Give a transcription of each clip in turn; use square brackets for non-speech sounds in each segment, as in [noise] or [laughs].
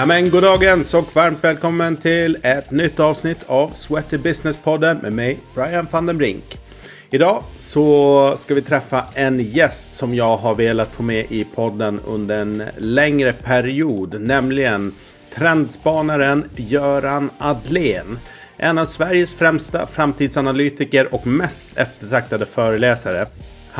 Ja, men goddagens och varmt välkommen till ett nytt avsnitt av Sweaty Business-podden med mig, Brian van den Brink. Idag så ska vi träffa en gäst som jag har velat få med i podden under en längre period, nämligen trendspanaren Göran Adlén. En av Sveriges främsta framtidsanalytiker och mest eftertraktade föreläsare.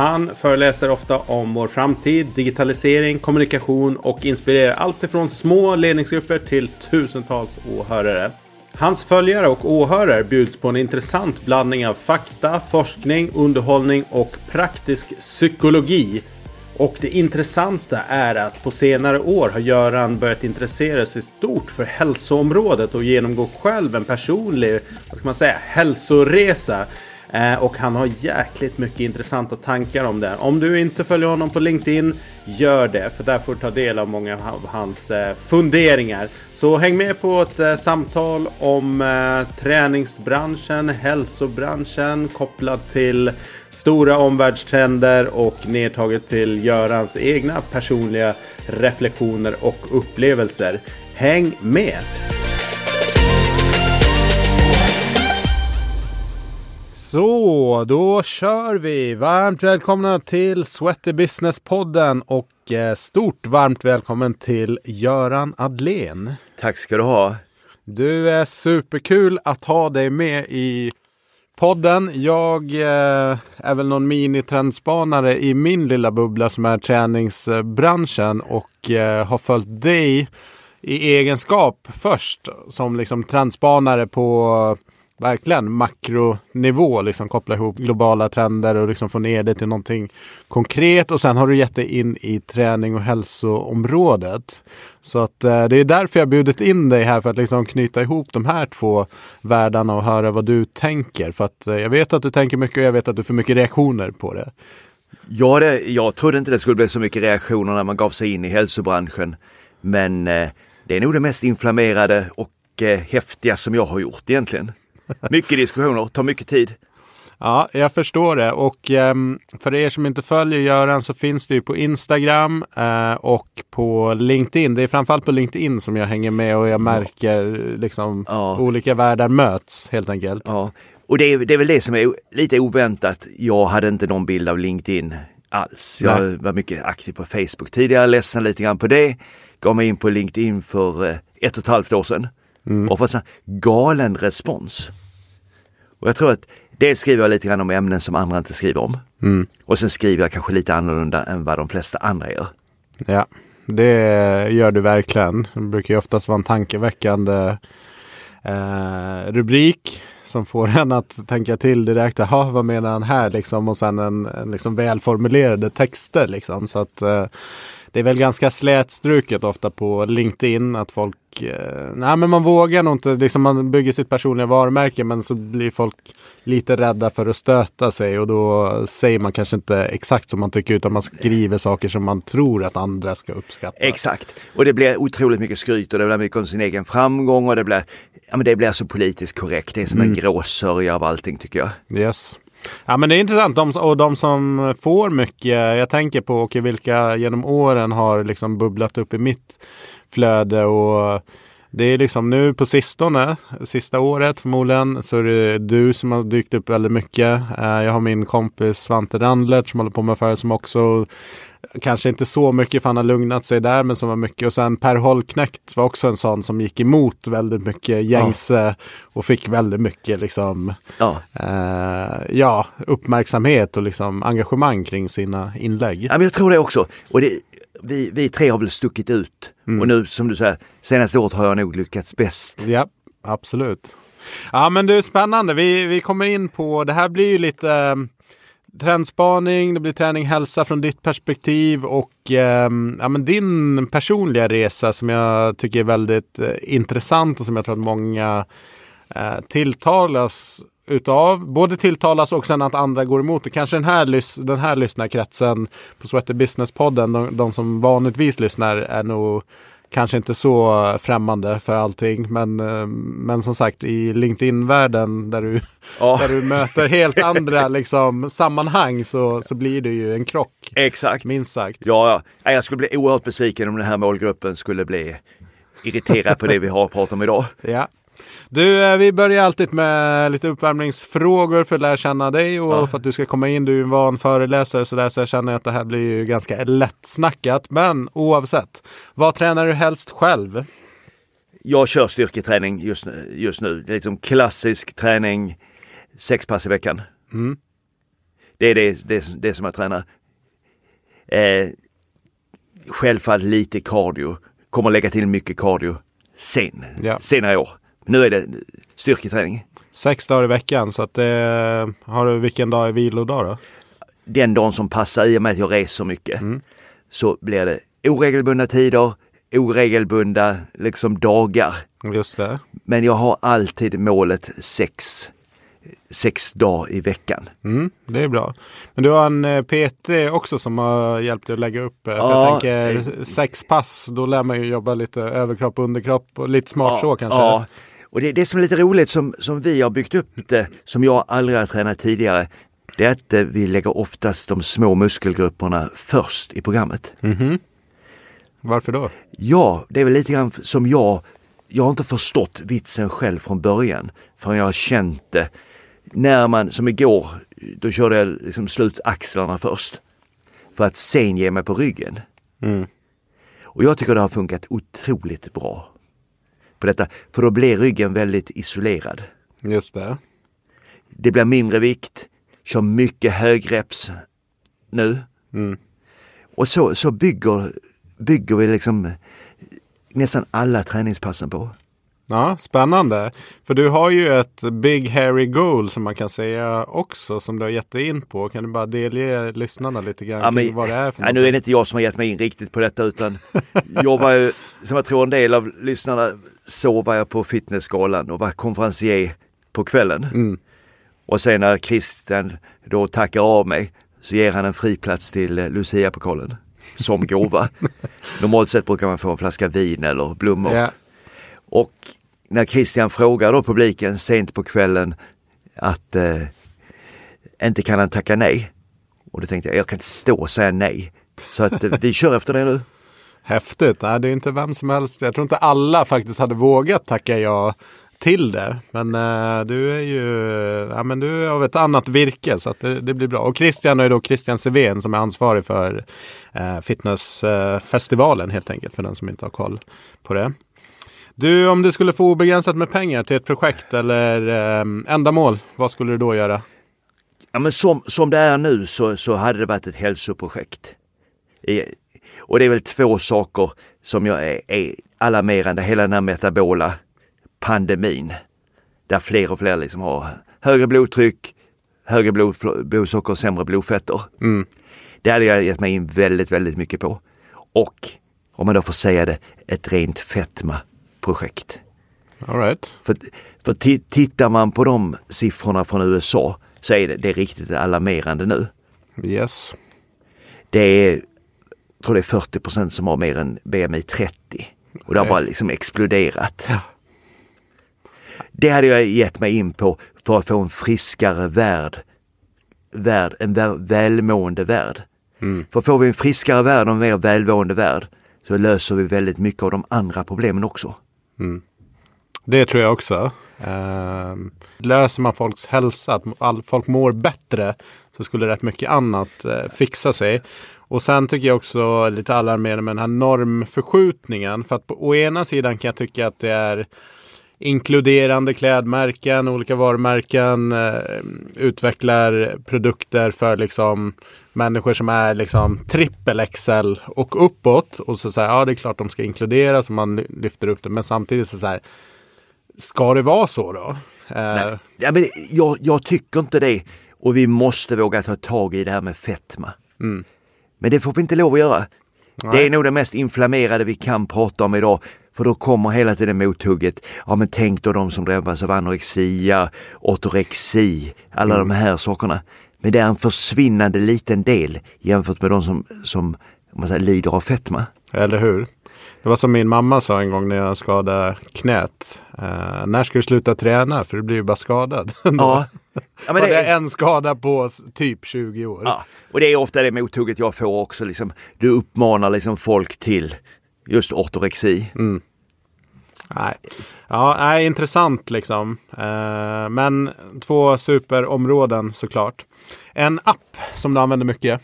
Han föreläser ofta om vår framtid, digitalisering, kommunikation och inspirerar alltifrån små ledningsgrupper till tusentals åhörare. Hans följare och åhörare bjuds på en intressant blandning av fakta, forskning, underhållning och praktisk psykologi. Och det intressanta är att på senare år har Göran börjat intressera sig stort för hälsoområdet och genomgår själv en personlig, vad ska man säga, hälsoresa Eh, och han har jäkligt mycket intressanta tankar om det. Om du inte följer honom på LinkedIn, gör det. För där får du ta del av många av hans eh, funderingar. Så häng med på ett eh, samtal om träningsbranschen, hälsobranschen kopplat till stora omvärldstrender och nedtaget till Görans egna personliga reflektioner och upplevelser. Häng med! Så, då kör vi! Varmt välkomna till Sweaty Business-podden och eh, stort varmt välkommen till Göran Adlén. Tack ska du ha. Du är superkul att ha dig med i podden. Jag eh, är väl någon mini-trendspanare i min lilla bubbla som är träningsbranschen och eh, har följt dig i egenskap först som liksom trendspanare på verkligen makronivå, liksom koppla ihop globala trender och liksom få ner det till någonting konkret. Och sen har du gett dig in i träning och hälsoområdet. Så att eh, det är därför jag bjudit in dig här för att liksom knyta ihop de här två världarna och höra vad du tänker. För att eh, jag vet att du tänker mycket och jag vet att du får mycket reaktioner på det. Ja, det, jag trodde inte det skulle bli så mycket reaktioner när man gav sig in i hälsobranschen. Men eh, det är nog det mest inflammerade och eh, häftiga som jag har gjort egentligen. Mycket diskussioner, tar mycket tid. Ja, jag förstår det. Och um, för er som inte följer Göran så finns det ju på Instagram uh, och på LinkedIn. Det är framförallt på LinkedIn som jag hänger med och jag märker liksom ja. olika världar möts helt enkelt. Ja, och det är, det är väl det som är lite oväntat. Jag hade inte någon bild av LinkedIn alls. Jag Nej. var mycket aktiv på Facebook tidigare, ledsnade lite grann på det. Gav mig in på LinkedIn för uh, ett och ett halvt år sedan. Mm. Och fått galen respons. Och jag tror att det skriver jag lite grann om ämnen som andra inte skriver om. Mm. Och sen skriver jag kanske lite annorlunda än vad de flesta andra gör. Ja, det gör du verkligen. Det brukar ju oftast vara en tankeväckande eh, rubrik som får en att tänka till direkt. Jaha, vad menar han här liksom? Och sen en, en liksom välformulerade texter liksom. Så att eh, det är väl ganska slätstruket ofta på LinkedIn att folk, eh, nej men man vågar nog inte, liksom man bygger sitt personliga varumärke men så blir folk lite rädda för att stöta sig och då säger man kanske inte exakt som man tycker utan man skriver saker som man tror att andra ska uppskatta. Exakt, och det blir otroligt mycket skryt och det blir mycket om sin egen framgång och det blir, ja men det blir så politiskt korrekt, det är som mm. en grå sörja av allting tycker jag. Yes. Ja men det är intressant. De, och de som får mycket, jag tänker på okay, vilka genom åren har liksom bubblat upp i mitt flöde och det är liksom nu på sistone, sista året förmodligen, så är det du som har dykt upp väldigt mycket. Eh, jag har min kompis Svante Randlert som håller på med affärer som också Kanske inte så mycket för han har lugnat sig där men som var mycket och sen Per Holknekt var också en sån som gick emot väldigt mycket gängse ja. och fick väldigt mycket liksom ja. Eh, ja, uppmärksamhet och liksom engagemang kring sina inlägg. Ja, men jag tror det också. Och det, vi, vi tre har väl stuckit ut mm. och nu som du säger senaste året har jag nog lyckats bäst. Ja, absolut. Ja men du, spännande. Vi, vi kommer in på, det här blir ju lite ehm, trendspaning, det blir träning hälsa från ditt perspektiv och eh, ja, men din personliga resa som jag tycker är väldigt eh, intressant och som jag tror att många eh, tilltalas utav. Både tilltalas och sen att andra går emot det. Kanske den här, den här lyssnarkretsen på Sweater Business-podden, de, de som vanligtvis lyssnar är nog kanske inte så främmande för allting. Men, eh, men som sagt i LinkedIn-världen där du, ja. där du möter helt [laughs] andra liksom, sammanhang så, så blir det ju en krock. Exakt. Minst sagt. Ja, ja, jag skulle bli oerhört besviken om den här målgruppen skulle bli irriterad på det vi har pratat om idag. Ja. Du, eh, vi börjar alltid med lite uppvärmningsfrågor för att lära känna dig och Ja. för att du ska komma in. Du är en van föreläsare så, där, så jag känner att det här blir ju ganska lättsnackat. Men oavsett, vad tränar du helst själv? Jag kör styrketräning just, nu- just nu. Det är liksom klassisk träning, sex pass i veckan. Mm. Det är det, det, det som jag tränar. Eh, självfallet lite cardio. Kommer lägga till mycket cardio sen, Ja. senare i år. Nu är det styrketräning. Sex dagar i veckan så att det har du vilken dag är vilodag då? Den dagen som passar i och med att jag reser mycket Mm. så blir det oregelbundna tider, oregelbundna liksom dagar. Just det. Men jag har alltid målet sex, sex dagar i veckan. Mm, det är bra. Men du har en eh, PT också som har hjälpt dig att lägga upp. eh, För Ja, jag tänker sex pass, då lär man ju jobba lite överkropp och underkropp och lite smart så kanske. Ja. Och det, det som är lite roligt som, som vi har byggt upp det, som jag aldrig har tränat tidigare, det är att eh, vi lägger oftast de små muskelgrupperna först i programmet. Mhm. Varför då? Ja, det är väl lite grann som jag, jag har inte förstått vitsen själv från början förrän jag har känt det. När man, som igår, då körde jag liksom slut axlarna först. För att sen ge mig på ryggen. Mm. Och jag tycker det har funkat otroligt bra på detta. För då blir ryggen väldigt isolerad. Just det. Det blir mindre vikt, kör mycket högreps nu. Mm. Och så, så bygger, bygger vi liksom nästan alla träningspassen på. Ja, spännande. För du har ju ett Big Hairy Goal som man kan säga också som du har gett dig in på. Kan du bara delge lyssnarna lite grann Ja, men, vad det är för nej, nu är det inte jag som har gett mig in riktigt på detta utan jag var ju, som jag tror en del av lyssnarna så var jag på Fitnessgalan och var konferencier på kvällen. Mm. Och sen när Christian då tackar av mig så ger han en friplats till eh, Lucia-pokalen som gåva. [laughs] Normalt sett brukar man få en flaska vin eller blommor. Ja. Och när Christian frågar då publiken sent på kvällen att eh, inte kan han tacka nej. Och då tänkte jag, jag kan inte stå och säga nej. Så att eh, vi kör efter det nu. Häftigt. Nej, det är inte vem som helst. Jag tror inte alla faktiskt hade vågat tacka ja till det. Men eh, du är ju ja, men du är av ett annat virke så att det, det blir bra. Och Christian är då Christian Sevén som är ansvarig för eh, fitnessfestivalen helt enkelt för den som inte har koll på det. Du, om du skulle få obegränsat med pengar till ett projekt eller eh, ändamål, vad skulle du då göra? Ja, men som, som det är nu så, så hade det varit ett hälsoprojekt. Eh, och det är väl två saker som jag är, är alarmerande, hela den här metabola pandemin. Där fler och fler liksom har högre blodtryck, högre blod, blodsocker och sämre blodfetter. Mm. Det hade jag gett mig in väldigt, väldigt mycket på. Och, om man då får säga det, ett rent fetma-projekt. Right. För, för ti- tittar man på de siffrorna från USA så är det, det är riktigt alarmerande nu. Yes. Det är, tror det är 40 procent som har mer än BMI 30. Och det har bara liksom exploderat. Ja. Det hade jag gett mig in på för att få en friskare värld. värld en vär, välmående värld. Mm. För får vi en friskare värld och en mer välmående värld så löser vi väldigt mycket av de andra problemen också. Det tror jag också. Ehm, löser man folks hälsa, att all, folk mår bättre, så skulle rätt mycket annat eh, fixa sig. Och sen tycker jag också lite alarmerande med den här normförskjutningen. För att på å ena sidan kan jag tycka att det är inkluderande klädmärken, olika varumärken eh, utvecklar produkter för liksom människor som är liksom trippel XL och uppåt. Och så säger ja det är klart de ska inkluderas och man ly- lyfter upp det. Men samtidigt så, så här, ska det vara så då? Eh, Ja, men jag, jag tycker inte det. Och vi måste våga ta tag i det här med fetma. Mm. Men det får vi inte lov att göra. Det Nej. är nog det mest inflammerade vi kan prata om idag. För då kommer hela tiden mothugget. Ja men tänk då de som drabbas av anorexia, ortorexi, alla Mm. de här sakerna. Men det är en försvinnande liten del jämfört med de som, som om man säger, lider av fetma. Eller hur? Det var som min mamma sa en gång när jag skadade knät. Eh, när ska du sluta träna? För du blir ju bara skadad. [laughs] Ja, ja men det det är en skada på typ 20 år. ja. Och det är ofta det mothugget jag får också. Liksom, du uppmanar liksom folk till just ortorexi. Mm. Nej, ja, nej, intressant liksom. Eh, men två superområden såklart. En app som du använder mycket?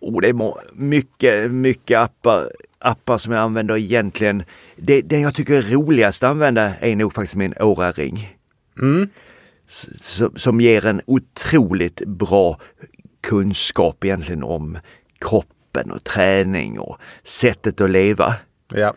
Oh, det är mycket, mycket appar, appar som jag använder egentligen. Det, den jag tycker är roligast att använda är nog faktiskt min Aura-ring. Mm. Som, ger en otroligt bra kunskap egentligen om kroppen och träning och sättet att leva. Ja.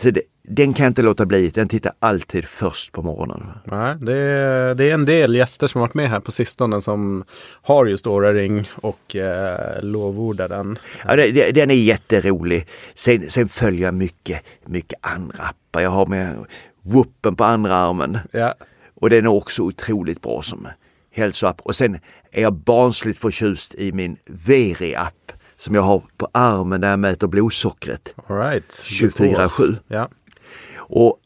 Så det, den kan jag inte låta bli. Den tittar alltid först på morgonen. Nej, det, är, det är en del gäster som varit med här på sistone som har just Aura Ring och eh, lovordar den. Ja, det, den är jätterolig. Sen, sen följer jag mycket, mycket andra appar. Jag har med Whoopen på andra armen. Ja. Och den är också otroligt bra som hälsoapp. Och sen är jag barnsligt förtjust i min Veri-app som jag har på armen där jag mäter blodsockret. Right. 24-7. Ja. Och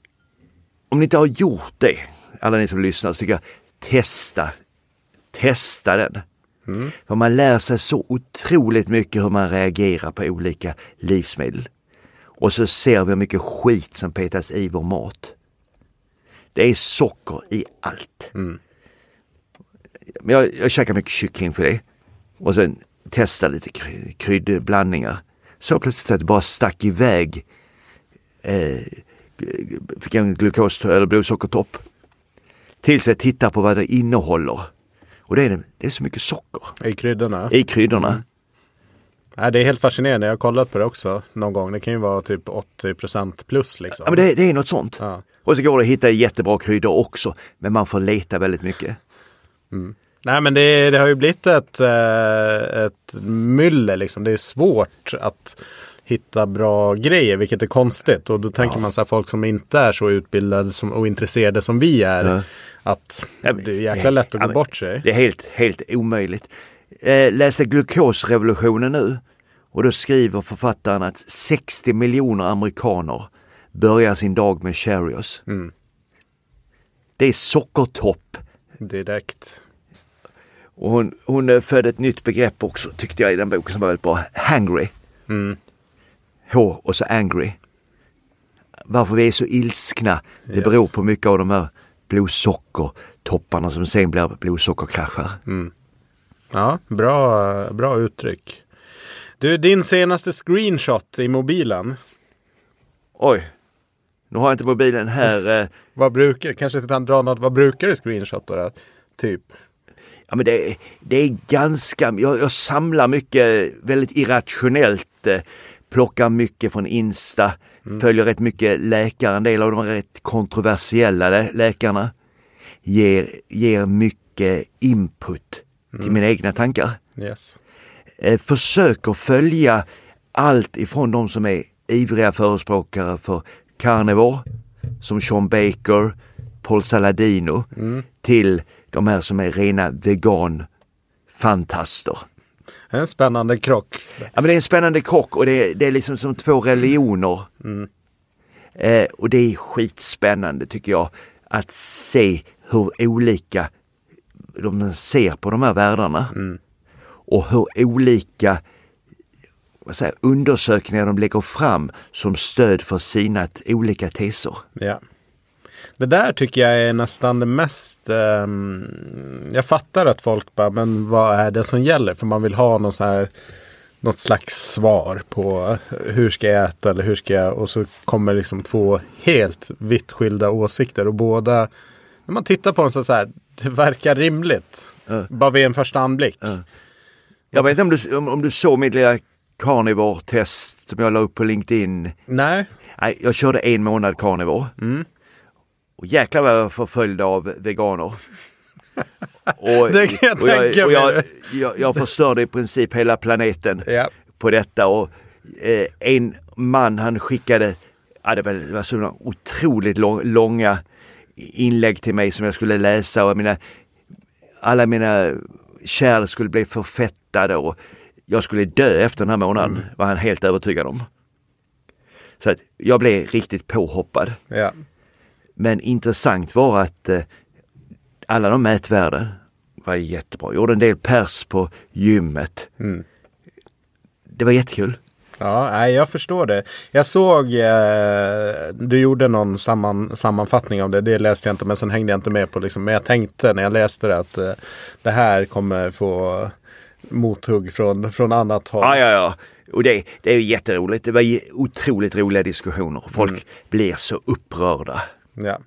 om ni inte har gjort det, alla ni som lyssnar, så tycker jag testa. Testa den. Mm. För man lär sig så otroligt mycket hur man reagerar på olika livsmedel. Och så ser vi hur mycket skit som petas i vår mat. Det är socker i allt. Mm. Jag, jag käkar mycket kycklingfilé och sen testa lite kry, kryddblandningar. Så plötsligt att det bara stack iväg eh, fick en glukos eller blodsockertopp. Tills jag tittar på vad det innehåller. Och det är, det är så mycket socker. I kryddorna? I kryddorna. Mm. Ja, det är helt fascinerande. Jag har kollat på det också någon gång. Det kan ju vara typ 80% plus liksom. Ja, men det, det är något sånt. Ja. Och så går det att hitta jättebra kryddor också. Men man får leta väldigt mycket. Mm. Nej men det, det, har ju blivit ett, eh, ett myller liksom. Det är svårt att hitta bra grejer, vilket är konstigt. Och då tänker ja. man så här, folk som inte är så utbildade som, och intresserade som vi är. Ja. Att det är jäkla lätt att gå bort sig. Det är helt, helt omöjligt. Eh, läste glukosrevolutionen nu. Och då skriver författaren att 60 miljoner amerikaner börjar sin dag med Cheerios. Mm. Det är sockertopp. Direkt. Och hon, hon födde ett nytt begrepp också tyckte jag i den boken som var väldigt bra. Hangry. Mm. H och så angry. Varför vi är så ilskna, det yes. beror på mycket av de här blodsockertopparna som sen blir blodsockerkraschar. Mm. Ja, bra, bra uttryck. Du, din senaste screenshot i mobilen. Oj, nu har jag inte mobilen här. [laughs] Eh. vad brukar, kanske ska dra något, vad brukar du screenshotta Typ? Ja men det, det är ganska, jag, jag samlar mycket väldigt irrationellt. Eh, plockar mycket från Insta, mm. följer rätt mycket läkare, en del av de rätt kontroversiella lä läkarna. Ger, ger mycket input mm. till mina egna tankar. Yes. Eh, försöker följa allt ifrån de som är ivriga förespråkare för carnivore, som Sean Baker, Paul Saladino, mm. till de här som är rena vegan-fantaster. En spännande krock. Ja, men det är en spännande krock och det är, det är liksom som två religioner. Mm. Eh, och det är skitspännande tycker jag att se hur olika de ser på de här världarna. Mm. Och hur olika säger, undersökningar de lägger fram som stöd för sina olika teser. Ja. Det där tycker jag är nästan det mest... Um, jag fattar att folk bara, men vad är det som gäller? För man vill ha någon så här, något slags svar på hur ska jag äta eller hur ska jag... Och så kommer liksom två helt vitt skilda åsikter och båda... När man tittar på dem så, så här, det verkar rimligt. Uh. Bara vid en första anblick. Uh. Jag vet inte om du, om, om du såg mitt lilla carnivore-test som jag la upp på LinkedIn. Nej. Nej, jag körde en månad carnivore. Mm. Och jäklar vad jag var förföljd av veganer. Och, [laughs] det kan jag och tänka jag, och jag, jag, jag förstörde i princip hela planeten Ja. på detta. Och eh, en man han skickade, ja, det var, det var sådana otroligt lång, långa inlägg till mig som jag skulle läsa och mina, alla mina kärl skulle bli förfettade och jag skulle dö efter den här månaden, Mm. var han helt övertygad om. Så att jag blev riktigt påhoppad. Ja. Men intressant var att eh, alla de mätvärden var jättebra. Jag gjorde en del pers på gymmet. Mm. Det var jättekul. Ja, nej, jag förstår det. Jag såg, eh, du gjorde någon samman, sammanfattning av det. Det läste jag inte, men sen hängde jag inte med på liksom. Men jag tänkte när jag läste det att eh, det här kommer få mothugg från, från annat håll. Ja, ja, ja. Och det, det är ju jätteroligt. Det var otroligt roliga diskussioner. Folk mm. blir så upprörda. Ja.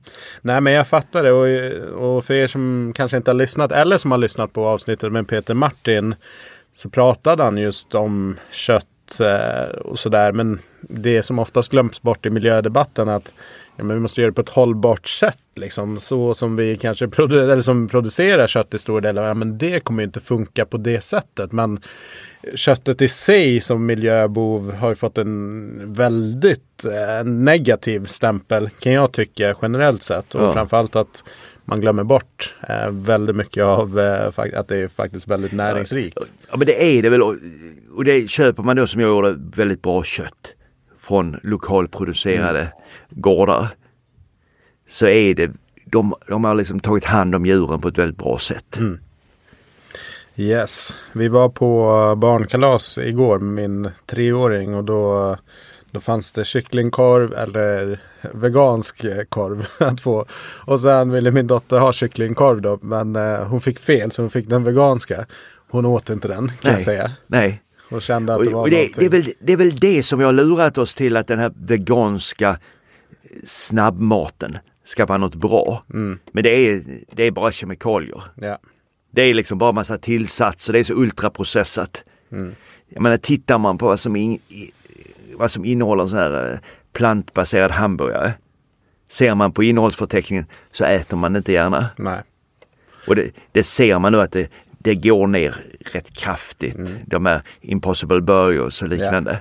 Nej men jag fattar det och, och för er som kanske inte har lyssnat eller som har lyssnat på avsnittet med Peter Martin så pratade han just om kött eh, och sådär. Men det som oftast glöms bort i miljödebatten att ja, men vi måste göra det på ett hållbart sätt. Liksom. Så som vi kanske produ eller som producerar kött i stor del. Ja, men det kommer inte funka på det sättet. Men köttet i sig som miljöbov har fått en väldigt eh, negativ stämpel kan jag tycka generellt sett. Och ja. framförallt att man glömmer bort eh, väldigt mycket av eh, att det är faktiskt väldigt näringsrikt. Ja men det är det väl och det köper man då som jag gjorde väldigt bra kött från lokalproducerade mm. gårdar. Så är det, de, de har liksom tagit hand om djuren på ett väldigt bra sätt. Mm. Yes, vi var på barnkalas igår med min treåring och då då fanns det kycklingkorv eller vegansk korv [laughs] att få. Och sen ville min dotter ha kycklingkorv då. Men eh, hon fick fel så hon fick den veganska. Hon åt inte den kan nej, jag säga. Nej. Hon kände att det var och det, det, är väl, det är väl det som jag har lurat oss till att den här veganska snabbmaten ska vara något bra. Mm. Men det är, det är bara kemikalier. Ja. Det är liksom bara massa tillsatser, det är så ultraprocessat. Mm. Jag menar tittar man på vad som, in, vad som innehåller sån här eh, plantbaserad hamburgare. Ser man på innehållsförteckningen så äter man inte gärna. Nej. Och det, det ser man nu att det, det går ner rätt kraftigt. Mm. De här Impossible Burgers och liknande. Ja.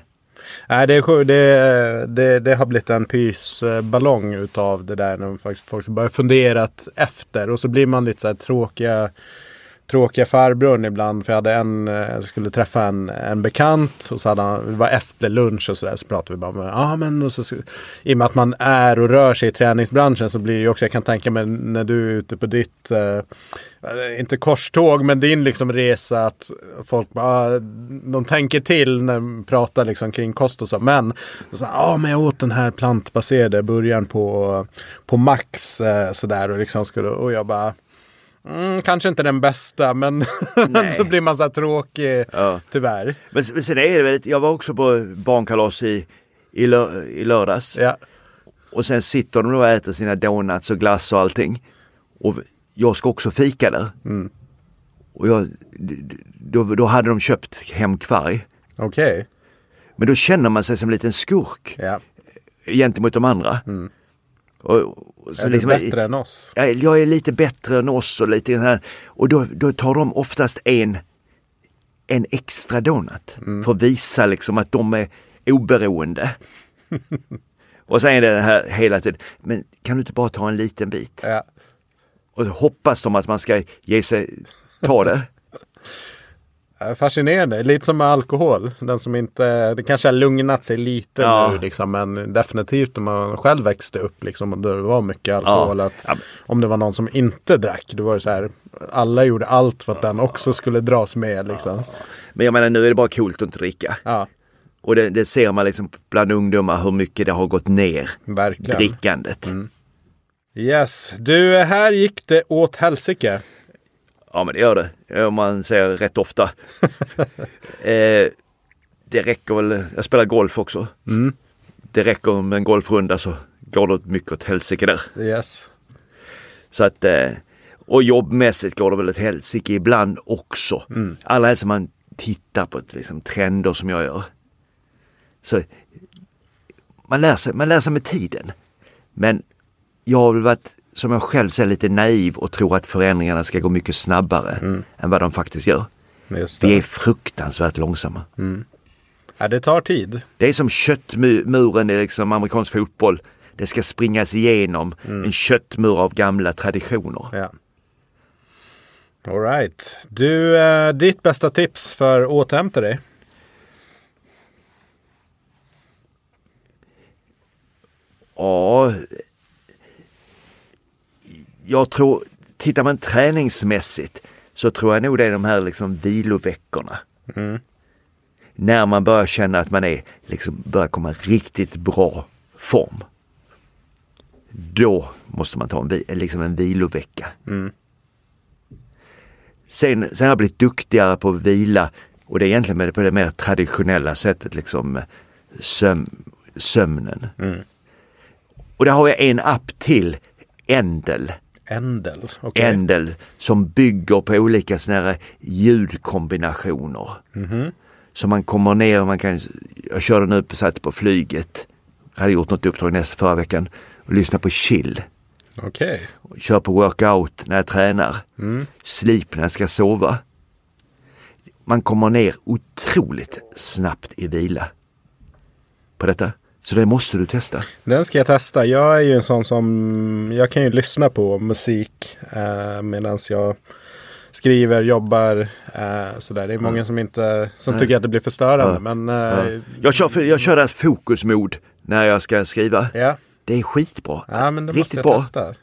Nej, det, är, det, det, det har blivit en pysballong utav det där när folk börjar fundera efter och så blir man lite så här tråkiga tråkiga farbrorn ibland. För jag hade en, eh, jag skulle träffa en, en bekant och så hade han, det var efter lunch och sådär så pratade vi bara om, ja men och så, i och med att man är och rör sig i träningsbranschen så blir det ju också, jag kan tänka mig när du är ute på ditt, eh, inte korståg men din liksom resa att folk bara, de tänker till när de pratar liksom kring kost och så. Men, så, ja men jag åt den här plantbaserade burgaren på, på Max eh, sådär och liksom skulle, och jag bara Mm, kanske inte den bästa men [laughs] så blir man så här tråkig ja. tyvärr. Men, men sen är det väl, jag var också på barnkalas i, i, lör, i lördags. Ja. Och sen sitter de och äter sina donuts och glass och allting. Och jag ska också fika där. Mm. Och jag, då, då hade de köpt hem kvarg. Okej. Okay. Men då känner man sig som en liten skurk. Ja. Gentemot de andra. Mm. Och, så är liksom, du bättre än oss? Jag, jag är lite bättre än oss och lite här. Och då, då tar de oftast en, en extra donut mm. för att visa liksom att de är oberoende. [laughs] och sen är det här hela tiden, men kan du inte bara ta en liten bit? Ja. Och hoppas de att man ska ge sig, ta det. [laughs] Fascinerande, lite som med alkohol. Den som inte, det kanske har lugnat sig lite ja. nu liksom, men definitivt när man själv växte upp liksom, och det var mycket alkohol. Ja. Att, ja. Om det var någon som inte drack, då var det så här, alla gjorde allt för att den också skulle dras med. Liksom. Men jag menar nu är det bara coolt att inte dricka. Och det, det, ser man liksom bland ungdomar hur mycket det har gått ner. Verkligen. Drickandet. Mm. Yes, du här gick det åt helsike. Ja men det gör det, om man säger rätt ofta. [laughs] eh, det räcker väl, jag spelar golf också. Mm. Det räcker med en golfrunda så går det mycket åt helsike där. Yes. Så att, eh, och jobbmässigt går det väl åt helsike ibland också. Mm. Alla helst man tittar på liksom, trender som jag gör. Så man lär, sig, man lär sig med tiden. Men jag har väl varit som jag själv säger lite naiv och tror att förändringarna ska gå mycket snabbare mm. än vad de faktiskt gör. Vi är fruktansvärt långsamma. Mm. Ja, det tar tid. Det är som köttmuren i liksom amerikansk fotboll. Det ska springas igenom mm. en köttmur av gamla traditioner. Ja. All right. Du, eh, ditt bästa tips för att återhämta dig? Ja, jag tror, tittar man träningsmässigt så tror jag nog det är de här liksom viloveckorna. Mm. när man börjar känna att man är, liksom börjar komma riktigt bra form. Då måste man ta en, liksom en vilovecka. Mm. Sen, sen har jag blivit duktigare på att vila och det är egentligen på det mer traditionella sättet, liksom söm, sömnen. Mm. Och där har jag en app till, Endel. Endel. okej. Endel som bygger på olika såna här ljudkombinationer. Mhm. Så man kommer ner och man kan, jag körde nu på, satt på flyget, hade gjort något uppdrag nästa förra veckan och lyssna på chill. Okej. Kör på workout när jag tränar. Mm. Sleep när jag ska sova. Man kommer ner otroligt snabbt i vila på detta. Så det måste du testa. Den ska jag testa. Jag är ju en sån som, jag kan ju lyssna på musik eh, medan jag skriver, jobbar. Eh, sådär. Det är många som inte, som tycker att det blir förstörande. Ja. Men Ja. eh, Jag kör, jag kör det fokusmod när jag ska skriva. ja. Det är skitbra. ja, men det måste Riktigt jag bra. testa.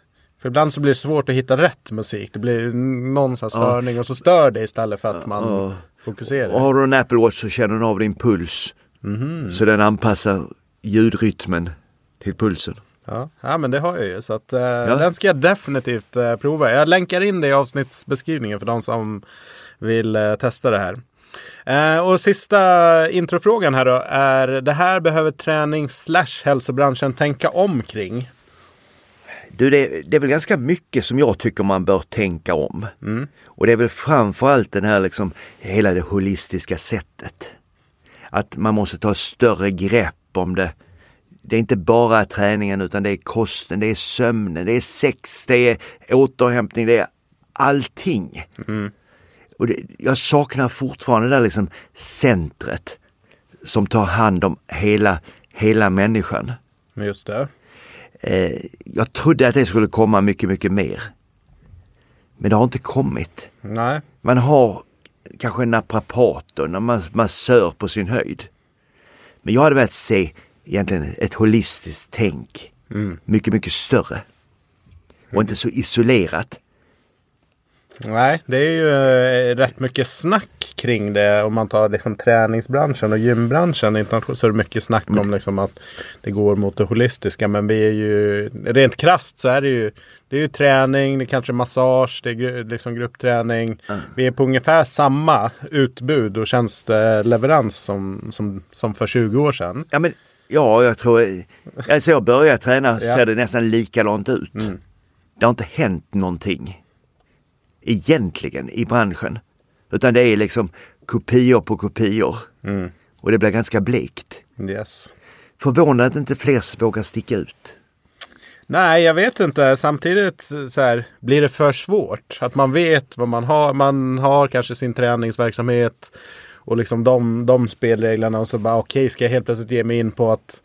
För ibland så blir det svårt att hitta rätt musik. Det blir någon sån störning och så stör det istället för att man Ja. fokuserar. Och har du en Apple Watch så känner den av din puls. Mhm. Så den anpassar ljudrytmen till pulsen. Ja. ja, men det har jag ju. Så att, eh, den ska jag definitivt eh, prova. Jag länkar in det i avsnittsbeskrivningen för de som vill eh, testa det här. Eh, och sista introfrågan här då är det här behöver träning slash hälsobranschen tänka om kring. Du, det, det är väl ganska mycket som jag tycker man bör tänka om. Mm. Och det är väl framförallt den här liksom, hela det holistiska sättet. Att man måste ta större grepp om det. Det är inte bara träningen utan det är kosten, det är sömnen, det är sex, det är återhämtning, det är allting. Mm. Och det, jag saknar fortfarande det där liksom centret som tar hand om hela, hela människan. Just det. Eh, jag trodde att det skulle komma mycket, mycket mer. Men det har inte kommit. Nej. Man har kanske en naprapat och en mas- massör på sin höjd. Men jag hade velat se egentligen ett holistiskt tänk. Mm. Mycket, mycket större. Och inte så isolerat. Nej, det är ju eh, rätt mycket snack kring det. Om man tar liksom träningsbranschen och gymbranschen internationellt så är det mycket snack om liksom att det går mot det holistiska. Men vi är ju rent krasst så är det ju det är ju träning, det är kanske massage, det är liksom gruppträning. Vi är på ungefär samma utbud och tjänsteleverans som, som, som för 20 år sedan. Ja, men ja, jag tror... Alltså jag började träna så Ja. ser det nästan likadant ut. Mm. Det har inte hänt någonting egentligen i branschen. Utan det är liksom kopior på kopior. Mm. Och det blir ganska blekt. Yes. Förvånande att inte fler vågar sticka ut. Nej, jag vet inte. Samtidigt så här, blir det för svårt. Att man vet vad man har. Man har kanske sin träningsverksamhet och liksom de, de spelreglerna och så bara okej, ska jag helt plötsligt ge mig in på att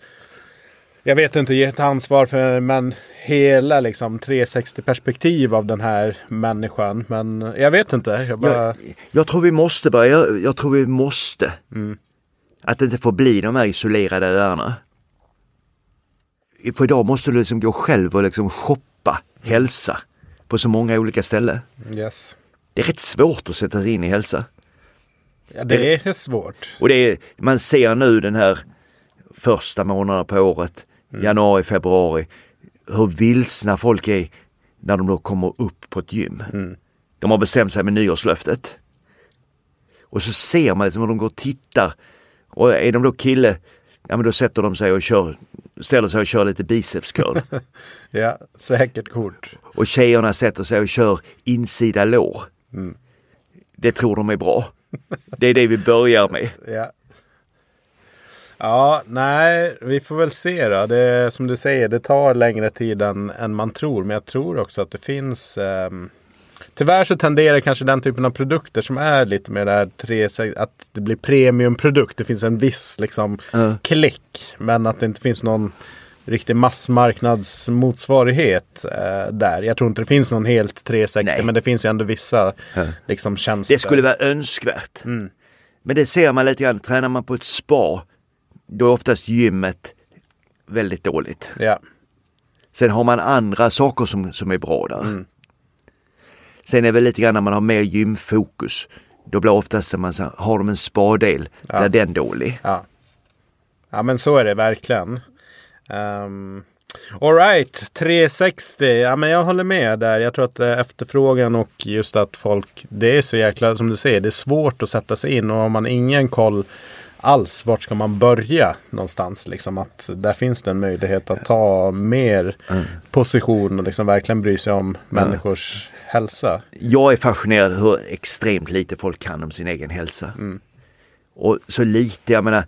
jag vet inte, ge ett ansvar för men hela liksom 360 perspektiv av den här människan. Men jag vet inte. Jag bara, Jag, jag tror vi måste börja, jag, jag tror vi måste. Mm. Att det inte får bli de här isolerade öarna. För idag måste du liksom gå själv och liksom shoppa hälsa på så många olika ställen. yes. Det är rätt svårt att sätta sig in i hälsa. ja, det är svårt. Och det är, man ser nu den här första månaden på året, januari, februari, hur vilsna folk är när de då kommer upp på ett gym. Mm. De har bestämt sig med nyårslöftet. Och så ser man liksom hur de går och tittar. Och är de då kille, ja men då sätter de sig och kör, ställer sig och kör lite bicepscurl. [laughs] Ja, säkert kort. och tjejerna sätter sig och kör insida lår. Mm. Det tror de är bra. Det är det vi börjar med. Ja. Ja, nej, vi får väl se då. Det som du säger, det tar längre tid än, än man tror. Men jag tror också att det finns... ehm, tyvärr så tenderar kanske den typen av produkter som är lite mer där tre, att det blir premiumprodukt. Det finns en viss liksom Ja. klick. Men att det inte finns någon riktig massmarknadsmotsvarighet eh, där. Jag tror inte det finns någon helt 360 Nej. men det finns ju ändå vissa liksom, tjänster. Det skulle vara önskvärt. Mm. Men det ser man lite grann, tränar man på ett spa, då är oftast gymmet väldigt dåligt. Ja. Sen har man andra saker som, som är bra där. Mm. Sen är det väl lite grann när man har mer gymfokus, då blir oftast det man har de en spadel, Ja. där är den dålig. Ja. ja, men så är det verkligen. Um, Alright, 360. Ja, men jag håller med där. Jag tror att eh, efterfrågan och just att folk, det är så jäkla, som du säger, det är svårt att sätta sig in och har man ingen koll alls, vart ska man börja någonstans? Liksom att där finns det en möjlighet att ta mer position och liksom verkligen bry sig om människors hälsa. Jag är fascinerad hur extremt lite folk kan om sin egen hälsa. Och så lite, jag menar,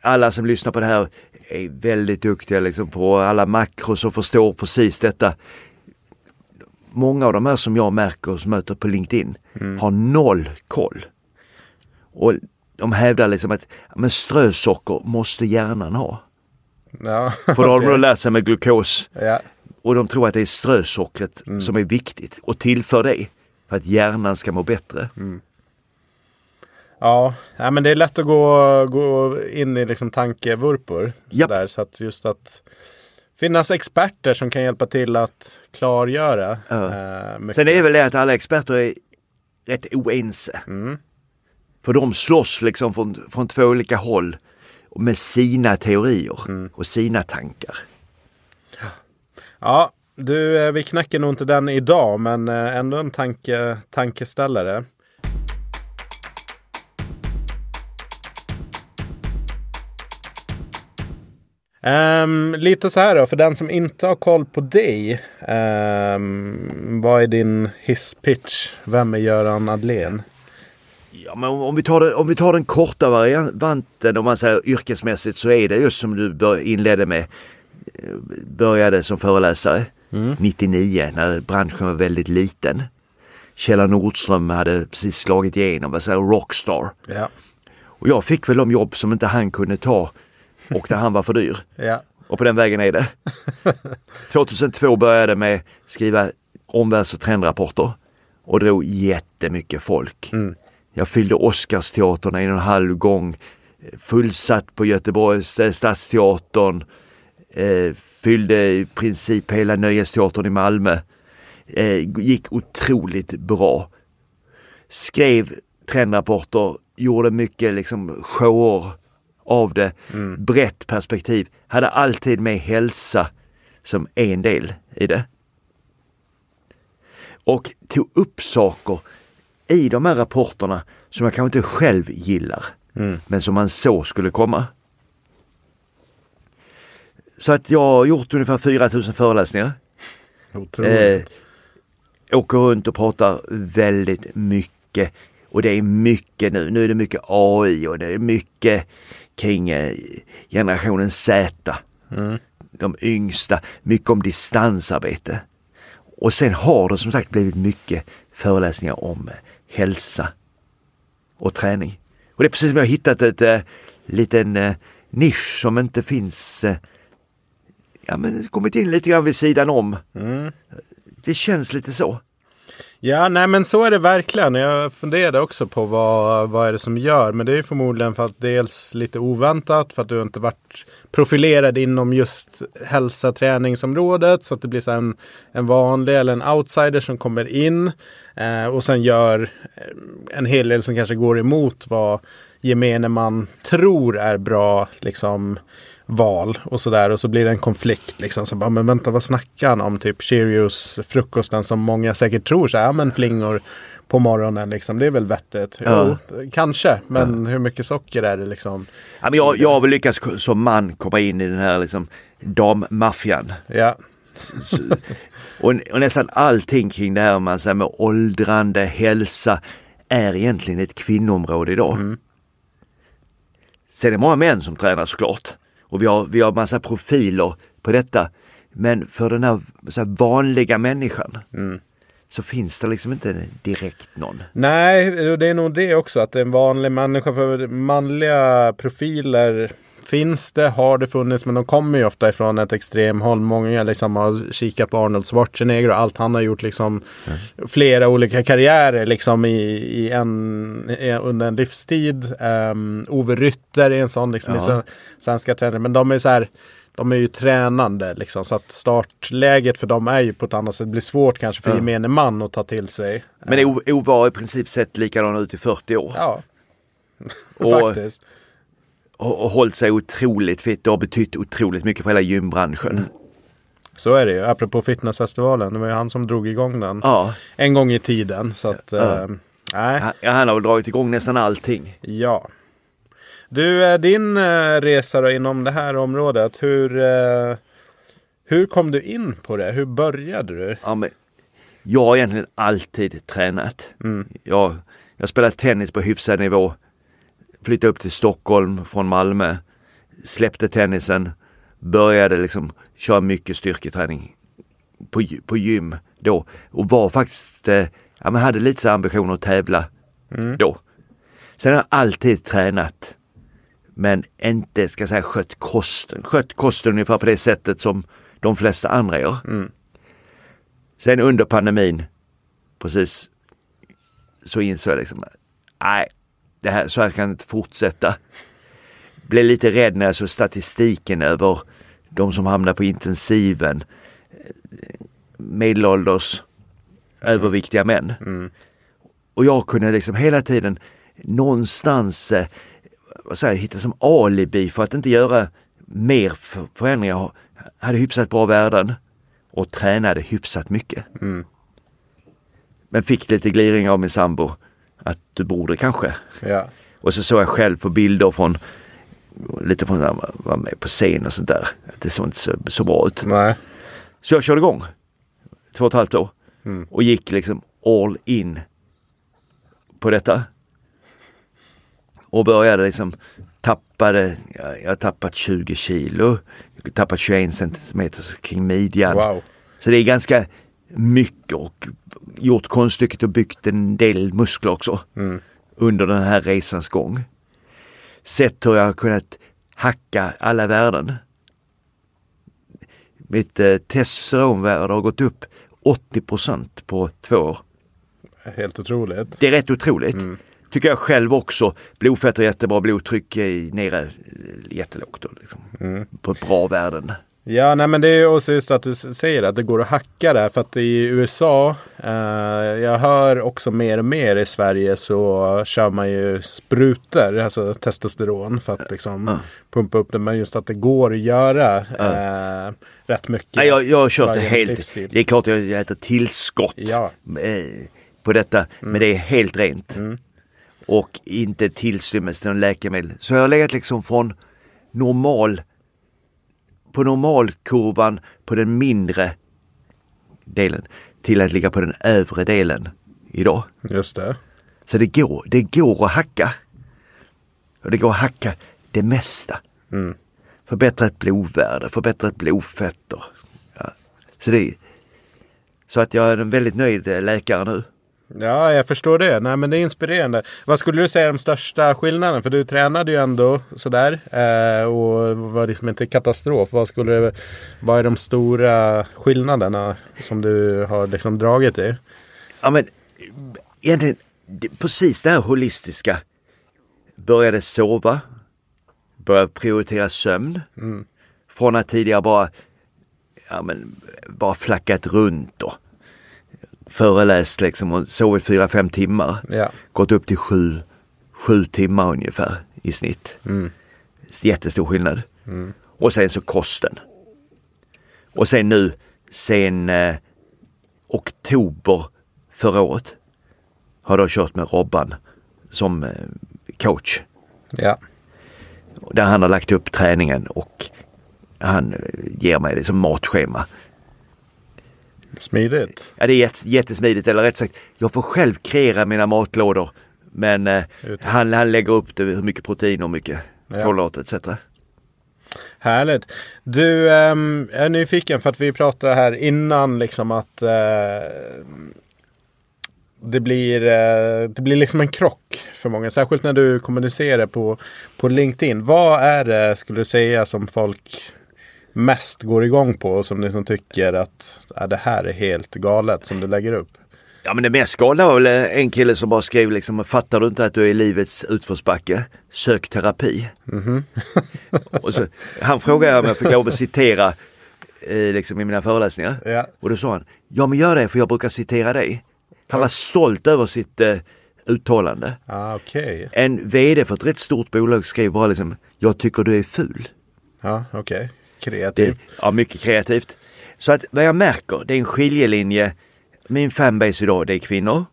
alla som lyssnar på det här är väldigt duktiga liksom på alla makros och förstår precis detta. Många av de här som jag märker och som möter på LinkedIn har noll koll. Och de hävdar liksom att men strösocker måste hjärnan ha. Ja, [laughs] För då har de då lärt sig med glukos ja. och de tror att det är strösockret som är viktigt och tillför det för att hjärnan ska må bättre. Ja, ja, men det är lätt att gå, gå in i liksom tankevurpor. Sådär, så att just att finnas experter som kan hjälpa till att klargöra. Ja. eh. Sen är det väl det att alla experter är rätt oense. Mm. För de slåss liksom från, från två olika håll med sina teorier Mm. och sina tankar. Ja, du, eh, vi knäcker nog inte den idag, men eh, ändå en tanke, tankeställare. Ehm, lite så här då, för den som inte har koll på dig. ehm, vad är din hisspitch? Vem är Göran Adlén? Ja, men om, vi tar det, om vi tar den korta varianten om man säger yrkesmässigt så är det just som du bör, inledde med. eh, Började som föreläsare 99 när branschen var väldigt liten. Kjell Nordström hade precis slagit igenom, vad säger rockstar. Ja. Och jag fick väl de jobb som inte han kunde ta och där han var för dyr. [laughs] Ja. Och på den vägen är det. [laughs] 2002 började med skriva omvärlds och trendrapporter och drog jättemycket folk. Mm. Jag fyllde Oscarsteatern en och en halv gång, fullsatt på Göteborgs eh, stadsteatern, eh, fyllde i princip hela Nöjesteatern i Malmö. Eh, gick otroligt bra. Skrev trendrapporter, gjorde mycket liksom shower av det. Brett perspektiv. Hade alltid med hälsa som en del i det. Och tog upp saker i de här rapporterna som jag kanske inte själv gillar. Men som man så skulle komma. Så att jag har gjort ungefär 4000 föreläsningar. Eh, åker runt och pratar väldigt mycket. Och det är mycket nu. Nu är det mycket AI och det är mycket kring eh, generationen Z. De yngsta. Mycket om distansarbete. Och sen har det som sagt blivit mycket föreläsningar om eh, hälsa och träning. Och det är precis som jag har hittat ett eh, liten eh, nisch som inte finns eh, ja men kommit in lite grann vid sidan om. Det känns lite så. Ja, nej men så är det verkligen. Jag funderade också på vad, vad är det som gör. Men det är förmodligen för att dels lite oväntat. För att du inte varit profilerad inom just hälsa träningsområdet. Så att det blir så en, en vanlig eller en outsider som kommer in. Eh, och sen gör eh, en hel del som kanske går emot vad gemene man tror är bra liksom val och sådär och så blir det en konflikt liksom. Så bara, men vänta vad snackar han om? Typ Cheerios frukosten som många säkert tror så här, ja men flingor på morgonen liksom. Det är väl vettigt. Ja. Jo, kanske. Men hur mycket socker är det liksom? Ja, men jag, jag har väl lyckats som man komma in i den här liksom dammaffian. Ja. [laughs] Och, och nästan allting kring det här man säger med åldrande, hälsa är egentligen ett kvinnoområde idag. Sen är det många män som tränar såklart. Och vi har, vi har massa profiler på detta. Men för den här, så här vanliga människan så finns det liksom inte direkt någon. Nej, det är nog det också. Att en vanlig människa. För manliga profiler finns det, har det funnits. Men de kommer ju ofta ifrån ett extremhåll. Många liksom har kikat på Arnold Schwarzenegger och allt han har gjort. liksom Flera olika karriärer liksom i, i en, i, under en livstid. Um, Ove Rytter är en sån liksom, Ja. sven- svenska tränare. Men de är så här de är ju tränande liksom. Så att startläget för dem är ju på ett annat sätt. Det blir svårt kanske för Ja. gemene man att ta till sig. Men O- Ove har i princip sett likadan ut i 40 år. Ja, och, [laughs] faktiskt. Och, hållit sig otroligt fit. Det har betytt otroligt mycket för hela gymbranschen. Så är det ju. Apropå fitnessfestivalen. Det var ju han som drog igång den. Ja, En gång i tiden. Så att, Ja. eh, nej. han, han har väl dragit igång nästan allting. Ja. Du, eh, din eh, resa då inom det här området. Hur, eh, hur kom du in på det? Hur började du? Ja, men jag har egentligen alltid tränat. Jag, jag spelade tennis på hyfsad nivå. Flyttade upp till Stockholm från Malmö. Släppte tennisen. Började liksom köra mycket styrketräning på, på gym då. Och var faktiskt, eh, ja men hade lite så ambitioner att tävla då. Sen har jag alltid tränat. Men inte, ska säga, skött kosten. Skött kosten ungefär på det sättet som de flesta andra gör. Sen under pandemin, precis, så insåg jag liksom, nej, det här, så här kan det inte fortsätta. Blev lite rädd när jag såg statistiken över de som hamnar på intensiven. Medelålders, överviktiga män. Och jag kunde liksom hela tiden någonstans eh, vad säger, hitta som alibi för att inte göra mer för- förändringar. Jag hade hyfsat bra värden och tränade hyfsat mycket. Men fick lite gliring av min sambo att du borde kanske. Ja. Och så såg jag själv på bilder från lite på när man var med på scen och sånt där. Det såg inte så, så bra ut. Nej. Så jag körde igång. Två och ett halvt år. Och gick liksom all in på detta. Och började liksom tappade, jag jag har tappat 20 kilo. Jag har tappat 21 centimeter kring midjan. Wow. Så det är ganska mycket och gjort konststycket och byggt en del muskler också. Under den här resans gång. Sett hur jag har kunnat hacka alla värden. Mitt eh, testosteronvärde har gått upp 80% på två år. Helt otroligt. Det är rätt otroligt. Tycker jag själv också. Blodfett och jättebra, blodtryck är nere eh, jättelågt. Liksom. På bra värden. Ja, nej men det är också just att du säger att det går att hacka där. För att i USA, eh, jag hör också mer och mer i Sverige så kör man ju sprutor, alltså testosteron för att liksom pumpa upp det. Men just att det går att göra eh, rätt mycket. Nej, jag, jag har kört det helt. livsstil. Det är klart jag äter tillskott Ja. eh, på detta. Men det är helt rent. Och inte tillstymmelse till läkemedel. Så jag har legat liksom från normal på normalkurvan på den mindre delen till att ligga på den övre delen idag. Just det. Så det går, det går att hacka. Och det går att hacka det mesta. Förbättrat blodvärde, förbättrat blodfetter. Ja. Så, det, så att jag är en väldigt nöjd läkare nu. Ja, jag förstår det. Nej, men det är inspirerande. Vad skulle du säga är de största skillnaderna? För du tränade ju ändå sådär. Eh, och var liksom inte katastrof. Vad, skulle, vad är de stora skillnaderna som du har liksom dragit i? Ja men egentligen precis det här holistiska. Började sova. Började prioritera sömn. Från att tidigare bara, ja men bara flackat runt och föreläst liksom och sovit fyra, fem timmar. Ja. Gått upp till sju, sju timmar ungefär i snitt. Jättestor skillnad. Och sen så kosten. Och sen nu, sen eh, oktober förra året har jag kört med Robban som eh, coach. Ja. Där han har lagt upp träningen och han eh, ger mig liksom matschema. Smidigt. Ja, det är jätte, jättesmidigt, eller rätt sagt, jag får själv kreera mina matlådor. Men eh, han, han lägger upp det, hur mycket protein och mycket Ja. kolhydrater etc. Härligt. Du, ehm, jag är nyfiken för att vi pratade här innan liksom att eh, det, blir, eh, det blir liksom en krock för många. Särskilt när du kommunicerar på, på LinkedIn. Vad är det, skulle du säga, som folk mest går igång på och som liksom tycker att ja, det här är helt galet som du lägger upp? Ja men det mest galna var väl en kille som bara skrev liksom, fattar du inte att du är i livets utförsbacke? Sök terapi. [laughs] och så, han frågade om jag fick lov att citera eh, liksom i mina föreläsningar. Ja. Och då sa han, ja men gör det för jag brukar citera dig. Han var stolt över sitt eh, uttalande. Ah, Okej. En VD för ett rätt stort bolag skrev bara liksom, jag tycker du är ful. Ja, okej. Det, Kreativ. ja, mycket kreativt. Så att vad jag märker, det är en skiljelinje. Min fanbase idag, det är kvinnor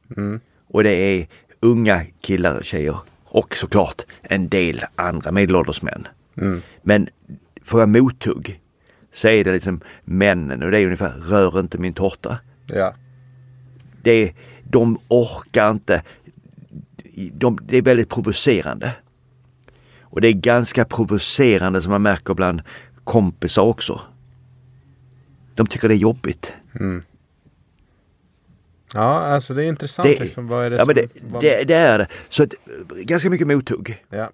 och det är unga killar och tjejer. Och såklart en del andra medelålders män. Men får jag mothugg så är det liksom männen och det är ungefär rör inte min tårta. Ja. Det de orkar inte. De, det är väldigt provocerande. Och det är ganska provocerande som man märker bland kompisar också. De tycker det är jobbigt. Ja, alltså det är intressant. Det, liksom, vad är det ja, som, men det, vad- det, det är det. Så att, ganska mycket mothugg. Ja.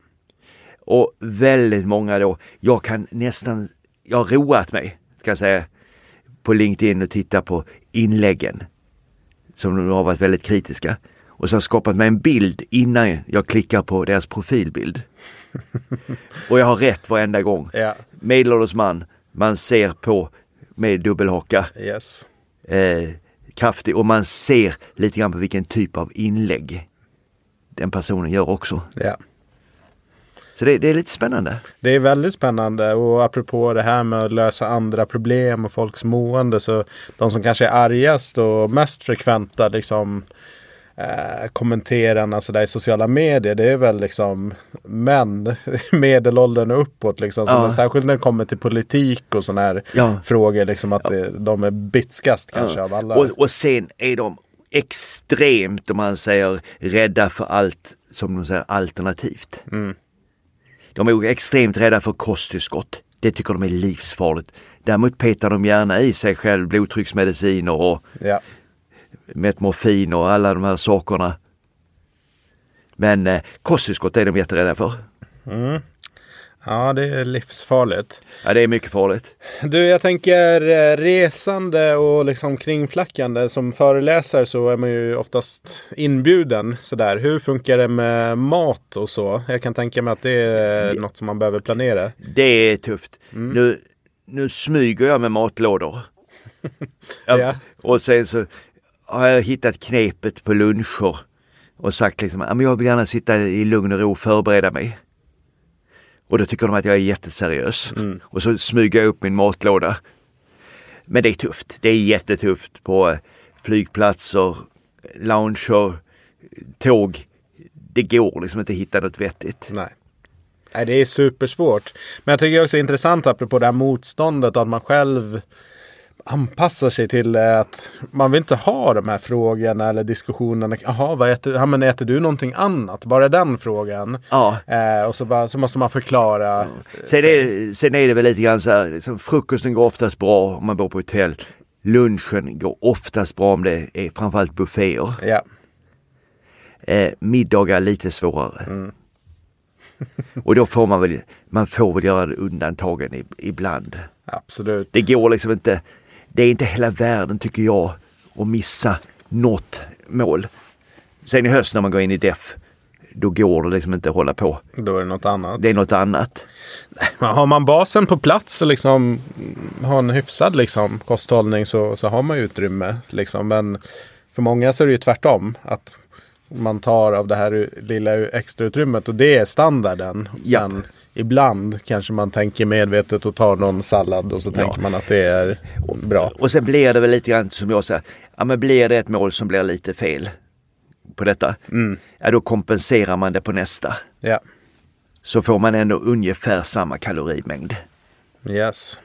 Och väldigt många då, jag kan nästan, jag har roat mig, ska jag säga, på LinkedIn och titta på inläggen. Som har varit väldigt kritiska. Och så har jag skapat mig en bild innan jag klickar på deras profilbild. [laughs] och jag har rätt varenda gång. Ja. Medelålders man, man ser på med dubbelhaka. Yes. Eh, kraftig och man ser lite grann på vilken typ av inlägg den personen gör också. Ja. Så det, det är lite spännande. Det är väldigt spännande och apropå det här med att lösa andra problem och folks mående så de som kanske är argast och mest frekventa liksom eh, kommenterarna sådär i sociala medier det är väl liksom män [laughs] medelåldern och uppåt liksom. Så Ja. men Särskilt när det kommer till politik och sådana här Ja. frågor liksom att det, de är bitskast kanske av alla. Och, och sen är de extremt, om man säger, rädda för allt som de säger alternativt. De är extremt rädda för kosttillskott. Det tycker de är livsfarligt. Däremot petar de gärna i sig själv blodtrycksmediciner och Ja. Metmorfin och alla de här sakerna. Men eh, kosttillskott är de jätterädda för. ja, det är livsfarligt. Ja, det är mycket farligt. Du, jag tänker eh, resande och liksom kringflackande. Som föreläsare så är man ju oftast inbjuden. Sådär. Hur funkar det med mat och så? Jag kan tänka mig att det är något som man behöver planera. Det är tufft. Nu, nu smyger jag med matlådor. [laughs] Ja. Och sen så har jag hittat knepet på luncher och sagt liksom, "Ja, men jag vill gärna sitta i lugn och ro och förbereda mig. Och då tycker de att jag är jätteseriös. Och så smyger jag upp min matlåda. Men det är tufft. Det är jättetufft på eh, flygplatser, lounger, tåg. Det går liksom inte att hitta något vettigt. Nej. Nej, det är supersvårt. Men jag tycker också det är intressant apropå det här motståndet och att man själv anpassar sig till att man vill inte ha de här frågorna eller diskussionerna. Jaha, vad äter, ja, men äter du någonting annat? Bara den frågan. Ja. Eh, och så, bara, så måste man förklara. Sen är, sen är det väl lite grann så här, liksom, frukosten går oftast bra om man bor på hotell. Lunchen går oftast bra om det är framförallt bufféer. Ja, Eh, middagar lite svårare. [laughs] Och då får man väl, man får väl göra undantagen ibland. absolut. Det går liksom inte, det är inte hela världen tycker jag att missa något mål. Sen i höst när man går in i def, då går det liksom inte att hålla på. Då är det något annat. Det är något annat. Har man basen på plats och liksom har en hyfsad liksom, kosthållning så, så har man utrymme. Liksom. Men för många så är det ju tvärtom. Att man tar av det här lilla extra utrymmet och det är standarden. Japp. Ibland kanske man tänker medvetet och tar någon sallad och så tänker man att det är bra. Och sen blir det väl lite grann som jag säger, ja men blir det ett mål som blir lite fel på detta, ja då kompenserar man det på nästa. Ja, Så får man ändå ungefär samma kalorimängd. yes.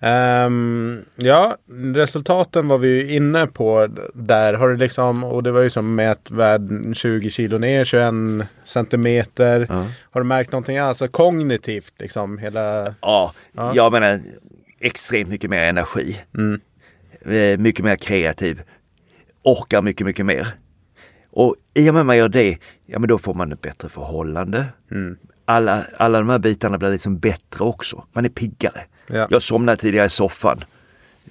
Ehm, ja, resultaten var vi ju inne på där. Har du liksom, och det var ju som mätvärd 20 kilo ner, 21 centimeter. Har du märkt någonting alltså kognitivt liksom hela? Ja, jag menar extremt mycket mer energi. Eh, Mycket mer kreativ. Orkar mycket, mycket mer. Och i och med att man gör det, ja men då får man ett bättre förhållande. Alla, alla de här bitarna blir liksom bättre också. Man är piggare. Ja. Jag somnade tidigare i soffan.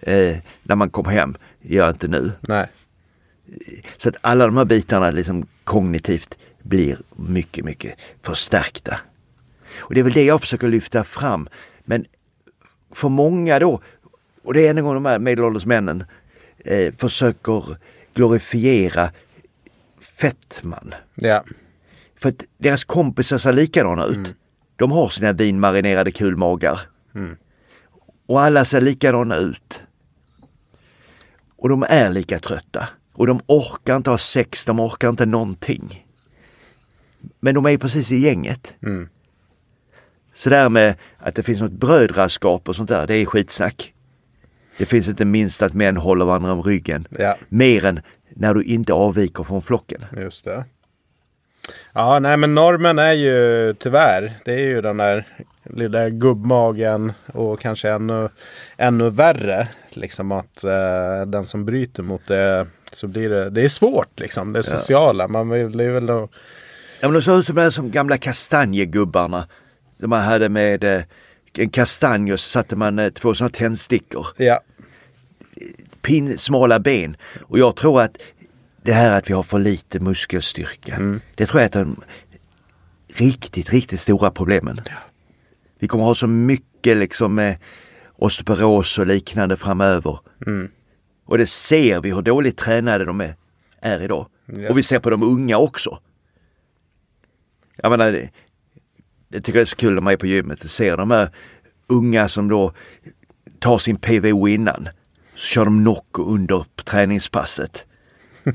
Eh, när man kom hem, gör jag inte nu. Nej. Så att alla de här bitarna liksom kognitivt blir mycket, mycket förstärkta. Och det är väl det jag försöker lyfta fram. Men för många då, och det är en gång de här medelålders männen, eh, försöker glorifiera fettman. Ja. För att deras kompisar ser likadana ut. Mm. De har sina vinmarinerade kulmagar. Mm. Och alla ser likadana ut. Och de är lika trötta. Och de orkar inte ha sex, de orkar inte någonting. Men de är precis i gänget. Mm. Så där med att det finns något brödraskap och sånt där, det är skitsnack. Det finns inte minst att män håller varandra om ryggen. Ja. Mer än när du inte avviker från flocken. Just det. Ja, nej men normen är ju tyvärr, det är ju den där lilla gubbmagen och kanske ännu, ännu värre. Liksom att eh, den som bryter mot det så blir det, det är svårt liksom, det sociala. Man vill, det är väl då, Ja men de såg ut som, de som gamla kastanjegubbarna. De man hade med eh, en kastanj och så satte man eh, två sådana tändstickor. ja, Pin, smala ben. Och jag tror att det här att vi har för lite muskelstyrka. Det tror jag är ett av de riktigt, riktigt stora problemen. Vi kommer ha så mycket liksom med osteoporos och liknande framöver. Och det ser vi hur dåligt tränade de är, är idag. Ja. Och vi ser på de unga också. Jag menar, det, jag tycker det är så kul när man är på gymmet och ser de här unga som då tar sin PVO innan. Så kör de Nocco under träningspasset.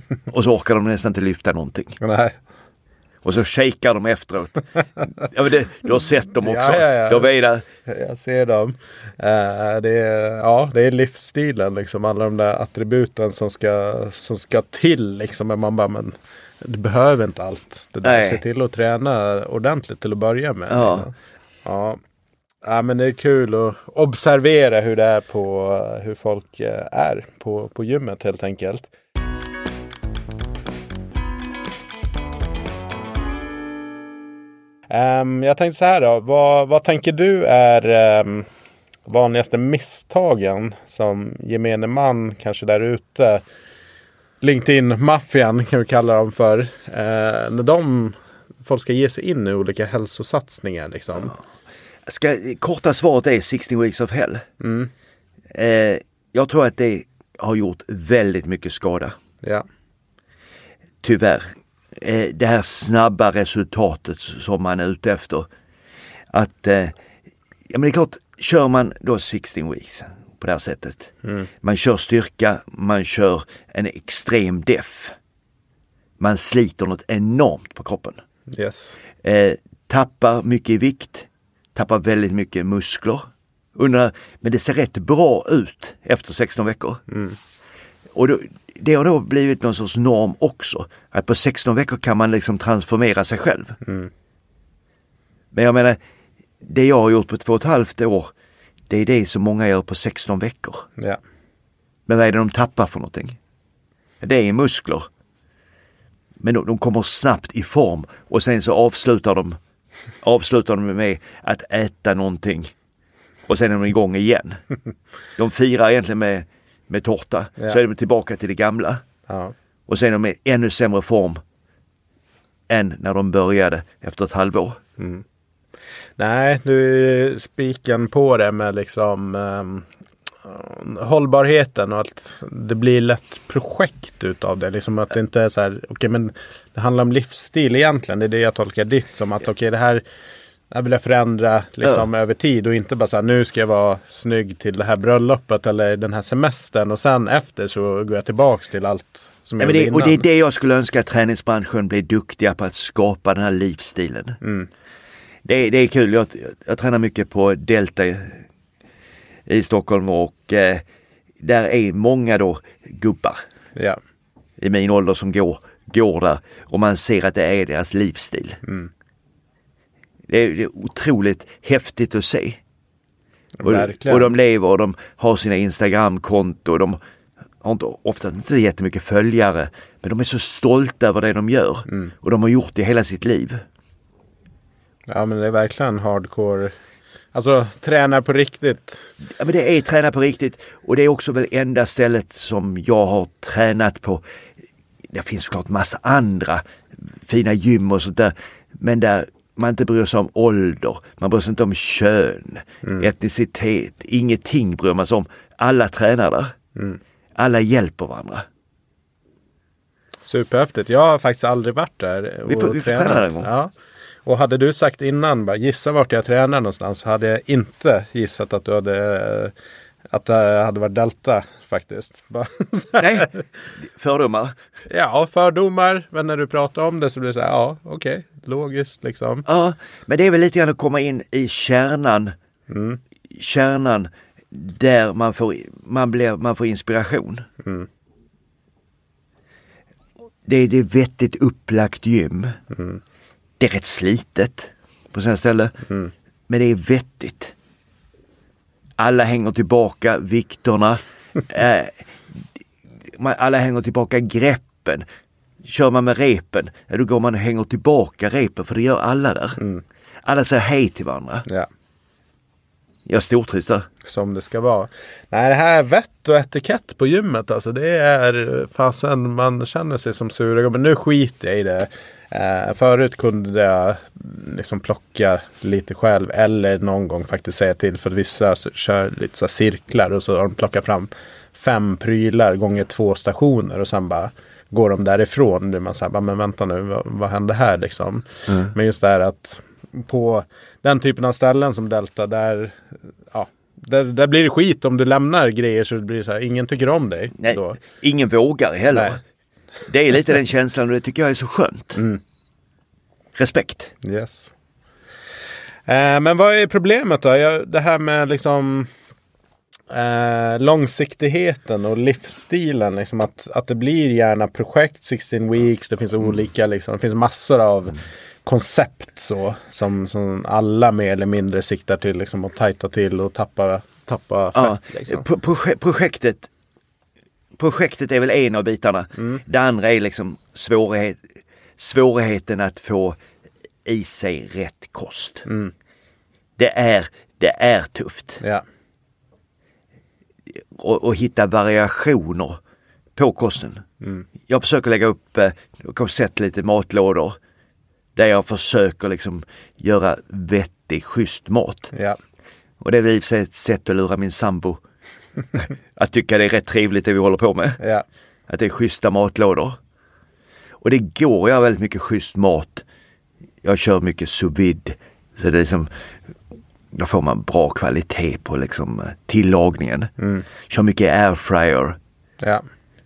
[laughs] Och så orkar de nästan inte lyfta någonting. nej. Och så shakar de efteråt. ja, det, du har sett dem också. Ja, ja, ja. De är där. Jag ser dem. Eh, det, är, ja, det är livsstilen, liksom, alla de där attributen som ska, som ska till. Liksom, men man bara, men du behöver inte allt. Det där. Nej. Se till att träna ordentligt till att börja med. Ja. Ja. ja, men det är kul att observera hur det är på hur folk eh, är på, på gymmet helt enkelt. Ehm, jag tänkte så här då. Vad, vad tänker du är ehm, vanligaste misstagen som gemene man kanske där ute LinkedIn-maffian kan vi kalla dem för. Eh, när de folk ska ge sig in i olika hälsosatsningar liksom. Ska, korta svaret är 16 weeks of hell. Eh, jag tror att det har gjort väldigt mycket skada. Ja. Tyvärr. Eh, det här snabba resultatet som man är ute efter. Att, eh, ja men det är klart, kör man då 16 weeks på det här sättet. Man kör styrka, man kör en extrem def. Man sliter något enormt på kroppen. Yes. Eh, tappar mycket i vikt, tappar väldigt mycket muskler. Undrar, men det ser rätt bra ut efter 16 veckor. Och då, det har då blivit någon sorts norm också. Att på 16 veckor kan man liksom transformera sig själv. Men jag menar, det jag har gjort på två och ett halvt år, det är det som många gör på 16 veckor. Ja. Men vad är det de tappar för någonting? Det är muskler. Men de, de kommer snabbt i form och sen så avslutar de, avslutar de med att äta någonting. Och sen är de igång igen. [laughs] De firar egentligen med, med tårta. Ja. Så är de tillbaka till det gamla. Ja. Och sen är de i ännu sämre form än när de började efter ett halvår. Nej, du är spiken på det med liksom ehm, hållbarheten och att det blir lätt projekt utav det. Liksom att det inte är så här, okej men det handlar om livsstil egentligen. Det är det jag tolkar ditt som att okej här det här vill jag förändra liksom över tid och inte bara så här nu ska jag vara snygg till det här bröllopet eller den här semestern och sen efter så går jag tillbaks till allt som Ja, jag gjorde det, innan. och det är det jag skulle önska att träningsbranschen blir duktiga på att skapa den här livsstilen. Det, är- det är kul. Jag, jag tränar mycket på Delta i, Stockholm och eh, där är många då gubbar Ja. i min ålder som går, går där och man ser att det är deras livsstil. Det, är, det är otroligt häftigt att se. Och, och de lever och de har sina Instagramkonto. De har inte, ofta inte jättemycket följare. Men de är så stolta över det de gör. Och de har gjort det hela sitt liv. ja men det är verkligen hardcore. Alltså tränar på riktigt. Ja, men det är träna på riktigt. Och det är också väl enda stället som jag har tränat på det finns såklart massa andra fina gym och sånt där. Men där man inte bryr sig om ålder, man bryr sig inte om kön, mm. etnicitet, ingenting bryr man sig om. Alla tränar där. Mm. Alla hjälper varandra. Superhäftigt. Jag har faktiskt aldrig varit där. Och vi får, vi får träna en gång. Ja. Och hade du sagt innan, bara, gissa vart jag tränar någonstans, hade jag inte gissat att du hade att det hade varit Delta faktiskt. [laughs] Nej, fördomar. Ja, fördomar. Men när du pratar om det så blir det så här, ja okej, okay, logiskt liksom. Ja, men det är väl lite grann att komma in i kärnan. Mm. Kärnan där man får, man blir, man får inspiration. Mm. Det, är, det vettigt upplagt gym. Mm. Det är rätt slitet på sina ställen. Mm. Men det är vettigt. Alla hänger tillbaka vikterna. [laughs] eh, alla hänger tillbaka greppen. Kör man med repen, ja, då går man och hänger tillbaka repen för det gör alla där. Mm. Alla säger hej till varandra. Ja. Jag stortrivs där. Som det ska vara. Nej, det här är vett och etikett på gymmet alltså. Det är fasen man känner sig som sura Men nu skiter jag i det. Eh, förut kunde jag liksom plocka lite själv eller någon gång faktiskt säga till för att vissa kör lite så cirklar och så har de plockat fram fem prylar gånger två stationer och sen bara går de därifrån. Då blir man så här, men vänta nu, vad, vad hände här liksom? Mm. Men just det här att på den typen av ställen som Delta där, ja, där, där blir det skit om du lämnar grejer så blir det så här, ingen tycker om dig. Nej, då. ingen vågar heller. Nej. Det är lite den känslan och det tycker jag är så skönt. Mm. Respekt. Yes. Eh, men vad är problemet då? Jag, det här med liksom eh, långsiktigheten och livsstilen. Liksom att, att det blir gärna projekt 16 weeks. Det finns mm. olika, liksom, det finns massor av mm. koncept så. Som, som alla mer eller mindre siktar till liksom, att tajta till och tappa, tappa fett. Ja, liksom. projektet projektet är väl en av bitarna. Mm. Det andra är liksom svårighet, svårigheten att få i sig rätt kost. Mm. Det, är, det är tufft. Ja. Och, och hitta variationer på kosten. Mm. Jag försöker lägga upp, jag eh, har sett lite matlådor där jag försöker liksom göra vettig, schysst mat. Ja. Och det är i och för sig ett sätt att lura min sambo att tycka det är rätt trevligt det vi håller på med. Ja. Att det är schyssta matlådor. Och det går göra väldigt mycket schysst mat. Jag kör mycket sous vide. Så det är liksom, då får man bra kvalitet på liksom tillagningen. Mm. Kör mycket airfryer. Ja.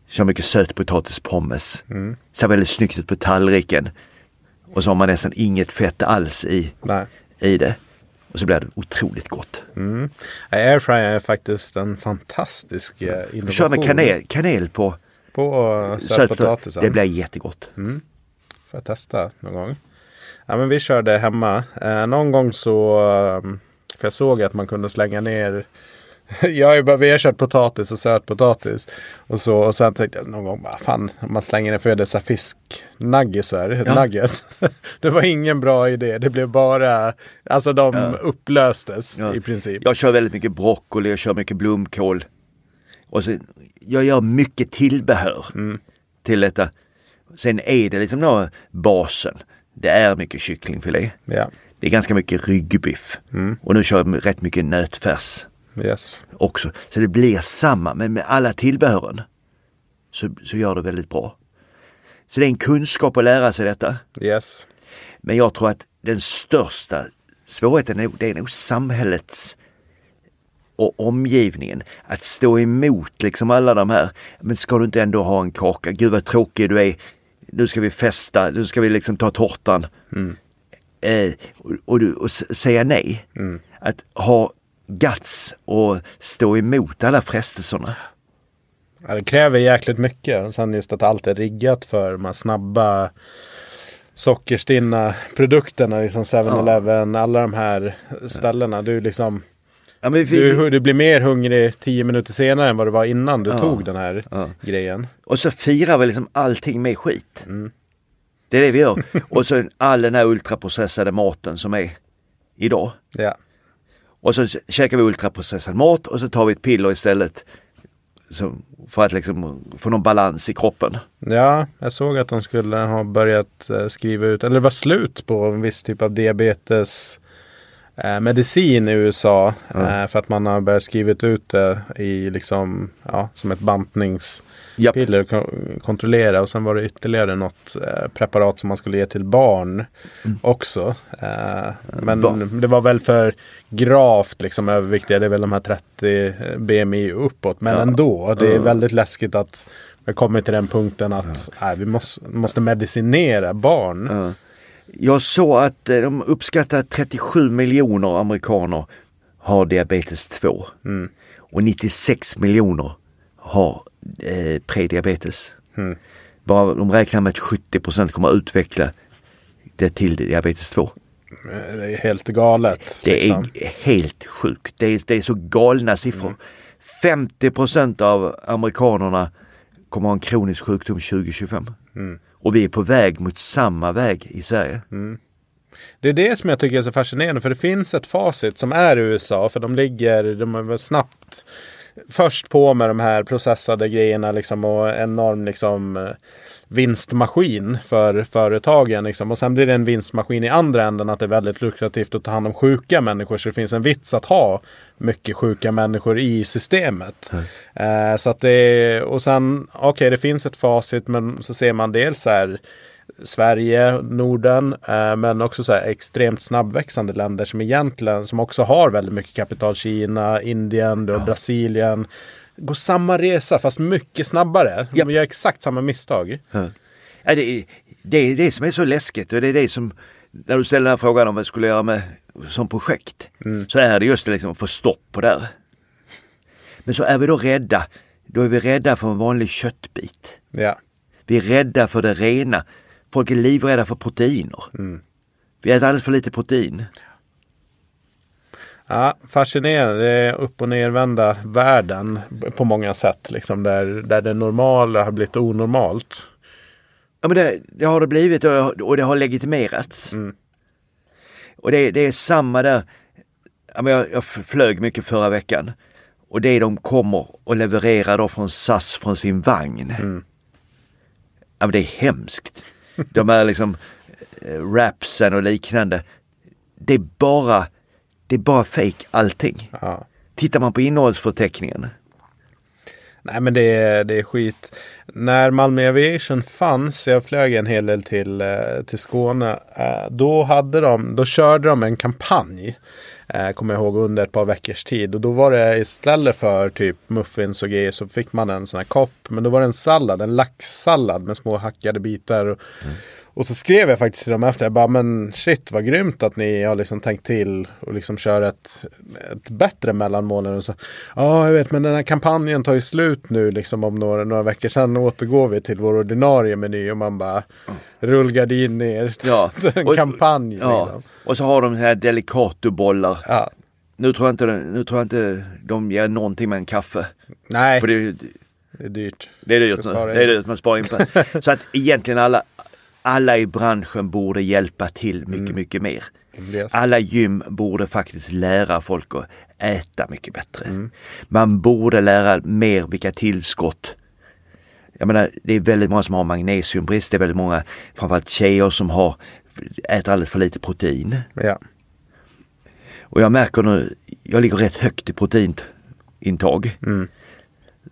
Kör mycket sötpotatispommes. Mm. Ser väldigt snyggt ut på tallriken. Och så har man nästan inget fett alls i, i det. Och så blir det otroligt gott. Mm. Airfryer är faktiskt en fantastisk innovation. Eh, Kör med kanel, kanel på, på sötpotatisen. Det blir jättegott. Mm. Får jag testa någon gång. Ja, men vi körde hemma. Eh, någon gång så, eh, för jag såg att man kunde slänga ner [laughs] jag har ju bara, vi har kört potatis och sötpotatis. Och, så, och sen tänkte jag någon gång, bara, fan, man slänger ner för dessa fisknuggisar, ja. nugget. [laughs] det var ingen bra idé. Det blev bara, alltså de ja. upplöstes ja. i princip. Jag kör väldigt mycket broccoli, jag kör mycket blomkål. Och så, jag gör mycket tillbehör mm. till detta. Sen är det liksom då basen. Det är mycket kycklingfilé. Ja. Det är ganska mycket ryggbiff. Mm. Och nu kör jag rätt mycket nötfärs. Yes. Också. Så det blir samma, men med alla tillbehören så, så gör det väldigt bra. Så det är en kunskap att lära sig detta. Yes. Men jag tror att den största svårigheten är, det är nog samhällets och omgivningen. Att stå emot liksom alla de här. Men ska du inte ändå ha en kaka? Gud vad tråkig du är. Nu ska vi festa, nu ska vi liksom ta tårtan. Mm. Eh, och, och, och, säga nej. Mm. Att ha guts och stå emot alla frestelserna. Ja, det kräver jäkligt mycket. Och sen just att allt är riggat för de här snabba sockerstinna produkterna. Liksom 7-Eleven, ja. alla de här ställena. Du liksom ja, vi, du, du, blir mer hungrig tio minuter senare än vad du var innan du ja, tog den här grejen. Och så firar vi liksom allting med skit. Mm. Det är det vi gör. och så all den här ultraprocessade maten som är idag. Ja. Och så käkar vi ultraprocessad mat och så tar vi ett piller istället. För att liksom få någon balans i kroppen. Ja, jag såg att de skulle ha börjat eh, skriva ut, eller det var slut på en viss typ av diabetes eh, medicin i USA. Eh, för att man har börjat skriva ut det i liksom, ja, som ett bantningspiller Japp. och ko- kontrollera. Och sen var det ytterligare något eh, preparat som man skulle ge till barn också. Eh, men Barn. det var väl för gravt liksom överviktiga. Det är väl de här 30 BMI uppåt. Men Ja. ändå, det är Ja. väldigt läskigt att vi kommer till den punkten att nej, vi måste, måste medicinera barn. Ja. Jag såg att eh, de uppskattar att 37 miljoner amerikaner har diabetes 2. Mm. Och 96 miljoner har eh, prediabetes. Mm. Bara, de räknar med att 70 procent kommer att utveckla det till diabetes 2. Eh, Det är helt galet. Det liksom. är helt sjukt. Det är, det är så galna siffror. 50 procent av amerikanerna kommer ha en kronisk sjukdom 2025. Mm. Och vi är på väg mot samma väg i Sverige. Det är det som jag tycker är så fascinerande. För det finns ett facit som är USA. För de ligger, de är snabbt först på med de här processade grejerna liksom och enorm liksom eh, vinstmaskin för företagen. Liksom. Och sen blir det en vinstmaskin i andra änden att det är väldigt lukrativt att ta hand om sjuka människor. Så det finns en vits att ha mycket sjuka människor i systemet. Eh, så att det, och sen, okej det finns ett facit men så ser man dels så här Sverige, Norden, eh, men också så här extremt snabbväxande länder som egentligen, som också har väldigt mycket kapital. Kina, Indien, har Brasilien. Går samma resa fast mycket snabbare. Japp. De gör exakt samma misstag. Ja, det, är- det är det som är så läskigt och det är det som, när du ställer den här frågan om vad jag skulle göra med som projekt, så är det just det liksom att få stopp på det här. Men så är vi då rädda, då är vi rädda för en vanlig köttbit. Ja. Vi är rädda för det rena. Folk är livrädda för proteiner. Vi äter alldeles för lite protein. Ja, fascinerande. Upp och nervända världen på många sätt. Liksom, där, där det normala har blivit onormalt. Ja, men det, det har det blivit och, och det har legitimerats. Och det, det är samma där. Ja, men jag, jag flög mycket förra veckan. Och det de kommer och levererar då från SAS från sin vagn. Ja, men det är hemskt. De är liksom eh, rapsen och liknande. Det är bara, det är bara fake allting. Ja. Tittar man på innehållsförteckningen. Nej men det är, det är skit. När Malmö Aviation fanns, jag flög en hel del till, eh, till Skåne. eh, Då, hade de, då körde de en kampanj eh, Kommer jag ihåg under ett par veckors tid. Och då var det istället för typ muffins och grejer så fick man en sån här kopp. Men då var det en sallad, en laxsallad med små hackade bitar. Och, mm och så skrev jag faktiskt till dem efter. Jag bara, men shit vad grymt att ni har liksom tänkt till och liksom kör ett, ett bättre mellanmål. Ja, jag vet, men den här kampanjen tar ju slut nu liksom om några, några veckor. Sen återgår vi till vår ordinarie meny och man bara rullgardin ner. Ja. [laughs] en Och- kampanj. Ja. Liksom. Och så har de här delicatobollar. Ja. Nu tror jag inte, nu tror jag inte de ger någonting med en kaffe. Nej, det, det är dyrt. det är dyrt nu. Det är dyrt, man sparar in på. [laughs] Så att egentligen alla, alla i branschen borde hjälpa till mycket, mycket mer. Yes. Alla gym borde faktiskt lära folk att äta mycket bättre. Man borde lära mer vilka tillskott. Jag menar, det är väldigt många som har magnesiumbrist. Det är väldigt många, framförallt tjejer som har, äter alldeles för lite protein. Ja. Och jag märker nu, jag ligger rätt högt i proteinintag. Mm.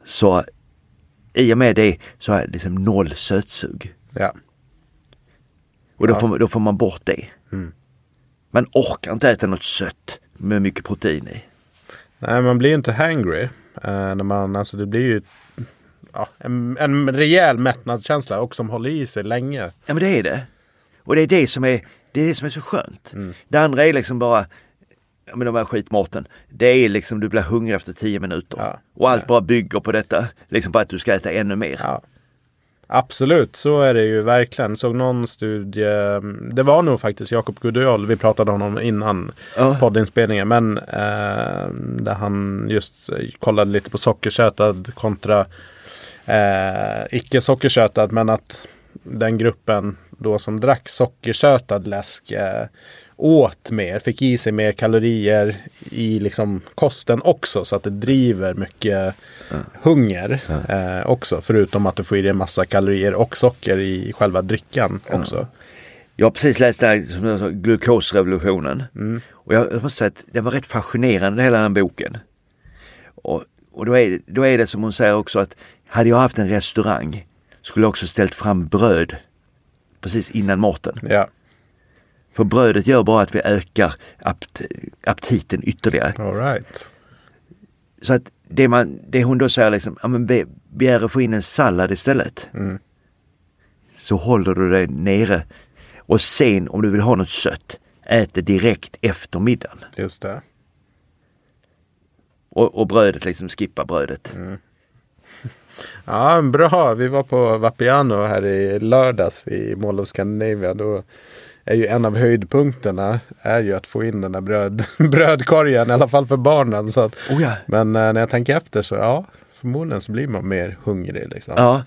Så i och med det så har jag liksom noll sötsug. ja. Och då, Ja. får, då får man bort det. Mm. Man orkar inte äta något sött med mycket protein i. Nej, man blir inte hangry. Eh, när man, alltså det blir ju ja, en, en rejäl mättnadskänsla och som håller i sig länge. Ja men det är det. Och det är det som är, det är, det som är så skönt. Mm. Det andra är liksom bara, ja men de här skitmaten. Det är liksom du blir hungrig efter tio minuter. Ja. Och allt Ja. bara bygger på detta. Liksom på att du ska äta ännu mer. Ja. Absolut, så är det ju verkligen. Såg någon studie, det var nog faktiskt Jakob Gudiol, vi pratade om honom innan Ja. poddinspelningen, men eh, där han just kollade lite på sockersötad kontra eh, icke sockersötad, men att den gruppen då som drack sockersötad läsk eh, åt mer, fick i sig mer kalorier i liksom kosten också så att det driver mycket hunger eh, också. Förutom att du får i dig en massa kalorier och socker i själva drycken också. Jag har precis läst det här, som jag sa, glukosrevolutionen. Och jag, jag måste säga att den var rätt fascinerande hela den boken. Och, och då, är, då är det som hon säger också att hade jag haft en restaurang skulle jag också ställt fram bröd precis innan maten. Ja, För brödet gör bara att vi ökar apt, aptiten ytterligare. all right. Så att det, man, det hon då säger liksom, ja men be, begär att få in en sallad istället. Mm. Så håller du dig nere. Och sen om du vill ha något sött, ät det direkt efter middagen. Just det. Och, och brödet, liksom skippa brödet. [laughs] Ja, bra. Vi var på Vapiano här i lördags i Mall of Scandinavia. Då är ju en av höjdpunkterna är ju att få in den där bröd, [laughs] brödkorgen, i alla fall för barnen. Så att, Oh ja. Men eh, när jag tänker efter så ja, förmodligen så blir man mer hungrig. Liksom. Ja,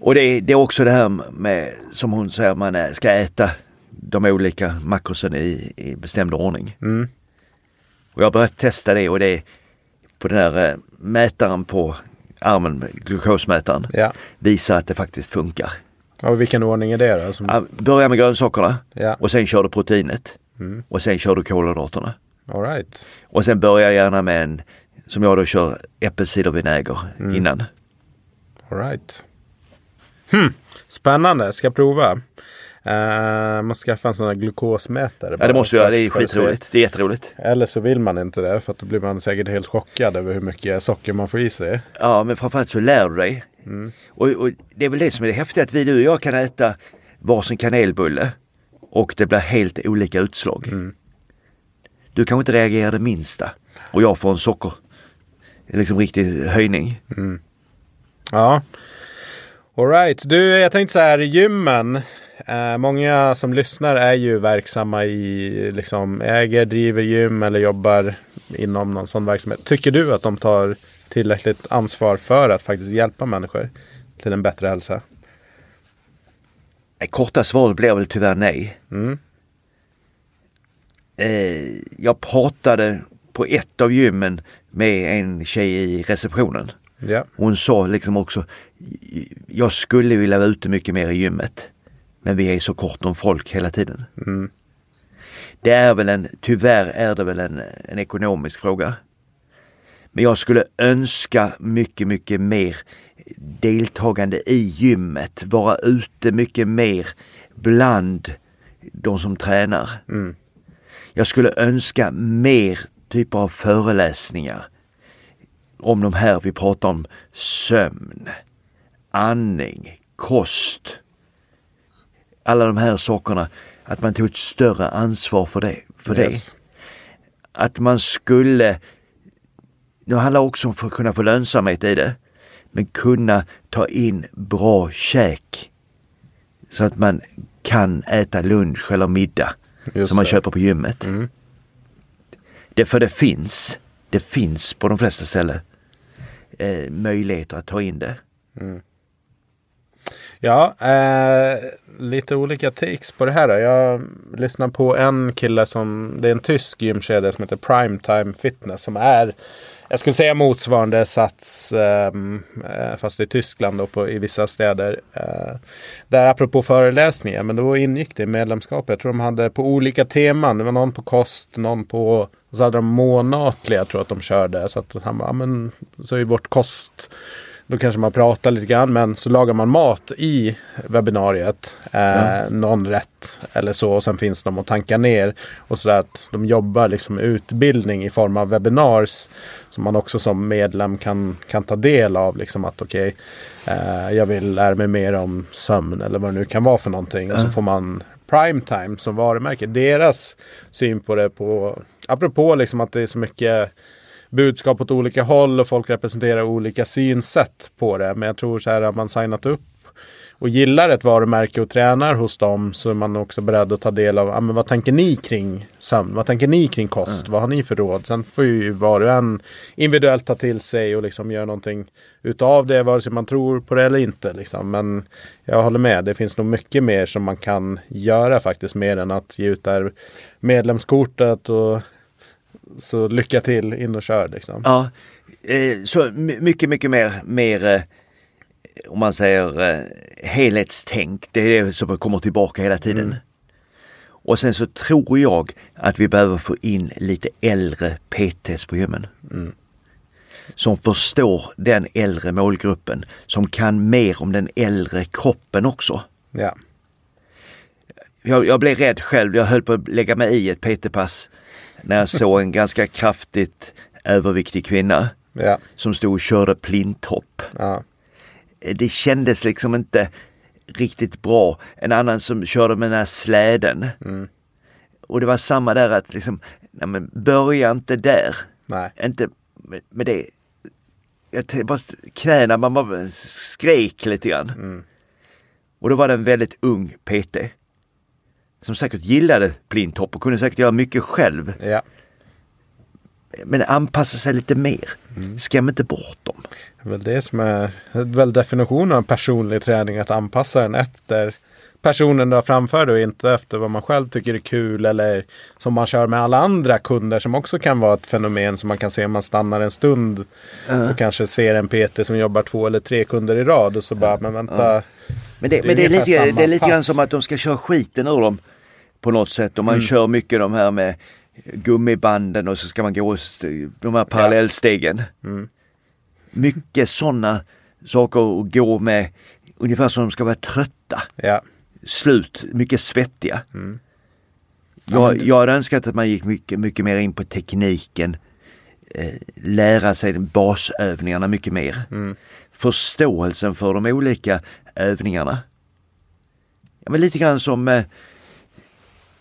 och det är, det är också det här med, som hon säger, man ska äta de olika makrosen i, i bestämd ordning. Mm. Och jag har börjat testa det och det är på den här eh, mätaren på armen, glukosmätaren, Ja. visar att det faktiskt funkar. Och vilken ordning är det då? Som, Ja, Börja med grönsakerna ja, och sen kör du proteinet Mm. och sen kör du kolhydraterna. all right. Och sen börja gärna med en, som jag då kör, äppelcidervinäger Mm. innan. All right. Hmm. Spännande, ska prova. Uh, man ska skaffa en sån här glukosmätare. Ja det måste du göra, det är skitroligt. Det är jätteroligt. Eller så vill man inte det för att då blir man säkert helt chockad över hur mycket socker man får i sig. Ja men framförallt så lär du dig. Mm. Och, och det är väl det som är det häftiga att vi du och jag kan äta varsin kanelbulle och det blir helt olika utslag. Mm. Du kanske inte reagerar det minsta och jag får en socker, liksom riktig höjning. Ja. Alright, du jag tänkte så här, gymmen. Eh, många som lyssnar är ju verksamma i, liksom äger, driver gym eller jobbar inom någon sån verksamhet. Tycker du att de tar tillräckligt ansvar för att faktiskt hjälpa människor till en bättre hälsa? Korta svaret blir väl tyvärr nej. Mm. Eh, jag pratade på ett av gymmen med en tjej i receptionen. Ja. Hon sa liksom också, jag skulle vilja vara ute mycket mer i gymmet. Men vi är så kort om folk hela tiden. Mm. Det är väl en, tyvärr är det väl en, en ekonomisk fråga. Men jag skulle önska mycket, mycket mer deltagande i gymmet. Vara ute mycket mer bland de som tränar. Mm. Jag skulle önska mer typer av föreläsningar om de här vi pratar om sömn, andning, kost. Alla de här sakerna. Att man tog ett större ansvar för det. För det. Yes. Att man skulle, det handlar också om att kunna få lönsamhet i det, men kunna ta in bra käk. Så att man kan äta lunch eller middag Just som man det. köper på gymmet. Mm. Det, för det finns, det finns på de flesta ställen eh, möjligheter att ta in det. Ja, eh, lite olika takes på det här. Då. Jag lyssnar på en kille som, det är en tysk gymkedja som heter Primetime Fitness som är, jag skulle säga motsvarande Sats, ehm, eh, fast i Tyskland och på, i vissa städer. Eh, där apropå föreläsningar, men då ingick det i medlemskap. Jag tror de hade på olika teman. Det var någon på kost, någon på, och så hade de månatliga tror jag att de körde. Så att han bara, men så är vårt kost då kanske man pratar lite grann men så lagar man mat i webbinariet. Eh, Någon rätt eller så och sen finns de att tanka ner. Och så att de jobbar liksom utbildning i form av webinars. Som man också som medlem kan, kan ta del av. Liksom att okej, eh, jag vill lära mig mer om sömn eller vad det nu kan vara för någonting. Och så får man Primetime som varumärke. Deras syn på det på, apropå liksom att det är så mycket budskap åt olika håll och folk representerar olika synsätt på det. Men jag tror så här att man signat upp och gillar ett varumärke och tränar hos dem så är man också beredd att ta del av ah, men vad tänker ni kring sömn? Vad tänker ni kring kost? Mm. Vad har ni för råd? Sen får ju var och en individuellt ta till sig och liksom göra någonting utav det vare sig man tror på det eller inte. Liksom. Men jag håller med. Det finns nog mycket mer som man kan göra faktiskt mer än att ge ut där medlemskortet och så lycka till in och kör liksom. Ja, eh, så mycket, mycket mer, mer eh, om man säger eh, helhetstänk. Det är det som kommer tillbaka hela tiden. Mm. Och sen så tror jag att vi behöver få in lite äldre PTs på gymmen. Mm. Som förstår den äldre målgruppen, som kan mer om den äldre kroppen också. Ja. Jag, jag blev rädd själv, jag höll på att lägga mig i ett PT-pass när jag såg en ganska kraftigt överviktig kvinna ja. som stod och körde plinthopp. Ja. Det kändes liksom inte riktigt bra. En annan som körde med den här släden. Mm. Och det var samma där att liksom, nej men börja inte där. Nej. Inte med, med det. Jag, bara, knäna, man bara skrek lite grann. Mm. Och då var det en väldigt ung PT som säkert gillade plinthopp och kunde säkert göra mycket själv. Ja. Men anpassa sig lite mer. Mm. Skräm inte bort dem. Det är väl det som är väl definitionen av personlig träning. Att anpassa den efter personen du har framför dig och inte efter vad man själv tycker är kul eller som man kör med alla andra kunder som också kan vara ett fenomen som man kan se om man stannar en stund uh. och kanske ser en PT som jobbar två eller tre kunder i rad och så bara, men vänta. Uh. Men det, det, men det är lite, det är lite grann som att de ska köra skiten ur dem på något sätt. Om man mm. kör mycket de här med gummibanden och så ska man gå de här parallellstegen. Ja. Mm. Mycket sådana saker att gå med ungefär som de ska vara trötta. Ja. Slut, mycket svettiga. Mm. Jag, jag hade önskat att man gick mycket, mycket mer in på tekniken. Eh, lära sig basövningarna mycket mer. Mm. Förståelsen för de olika övningarna. Ja, men lite grann som eh,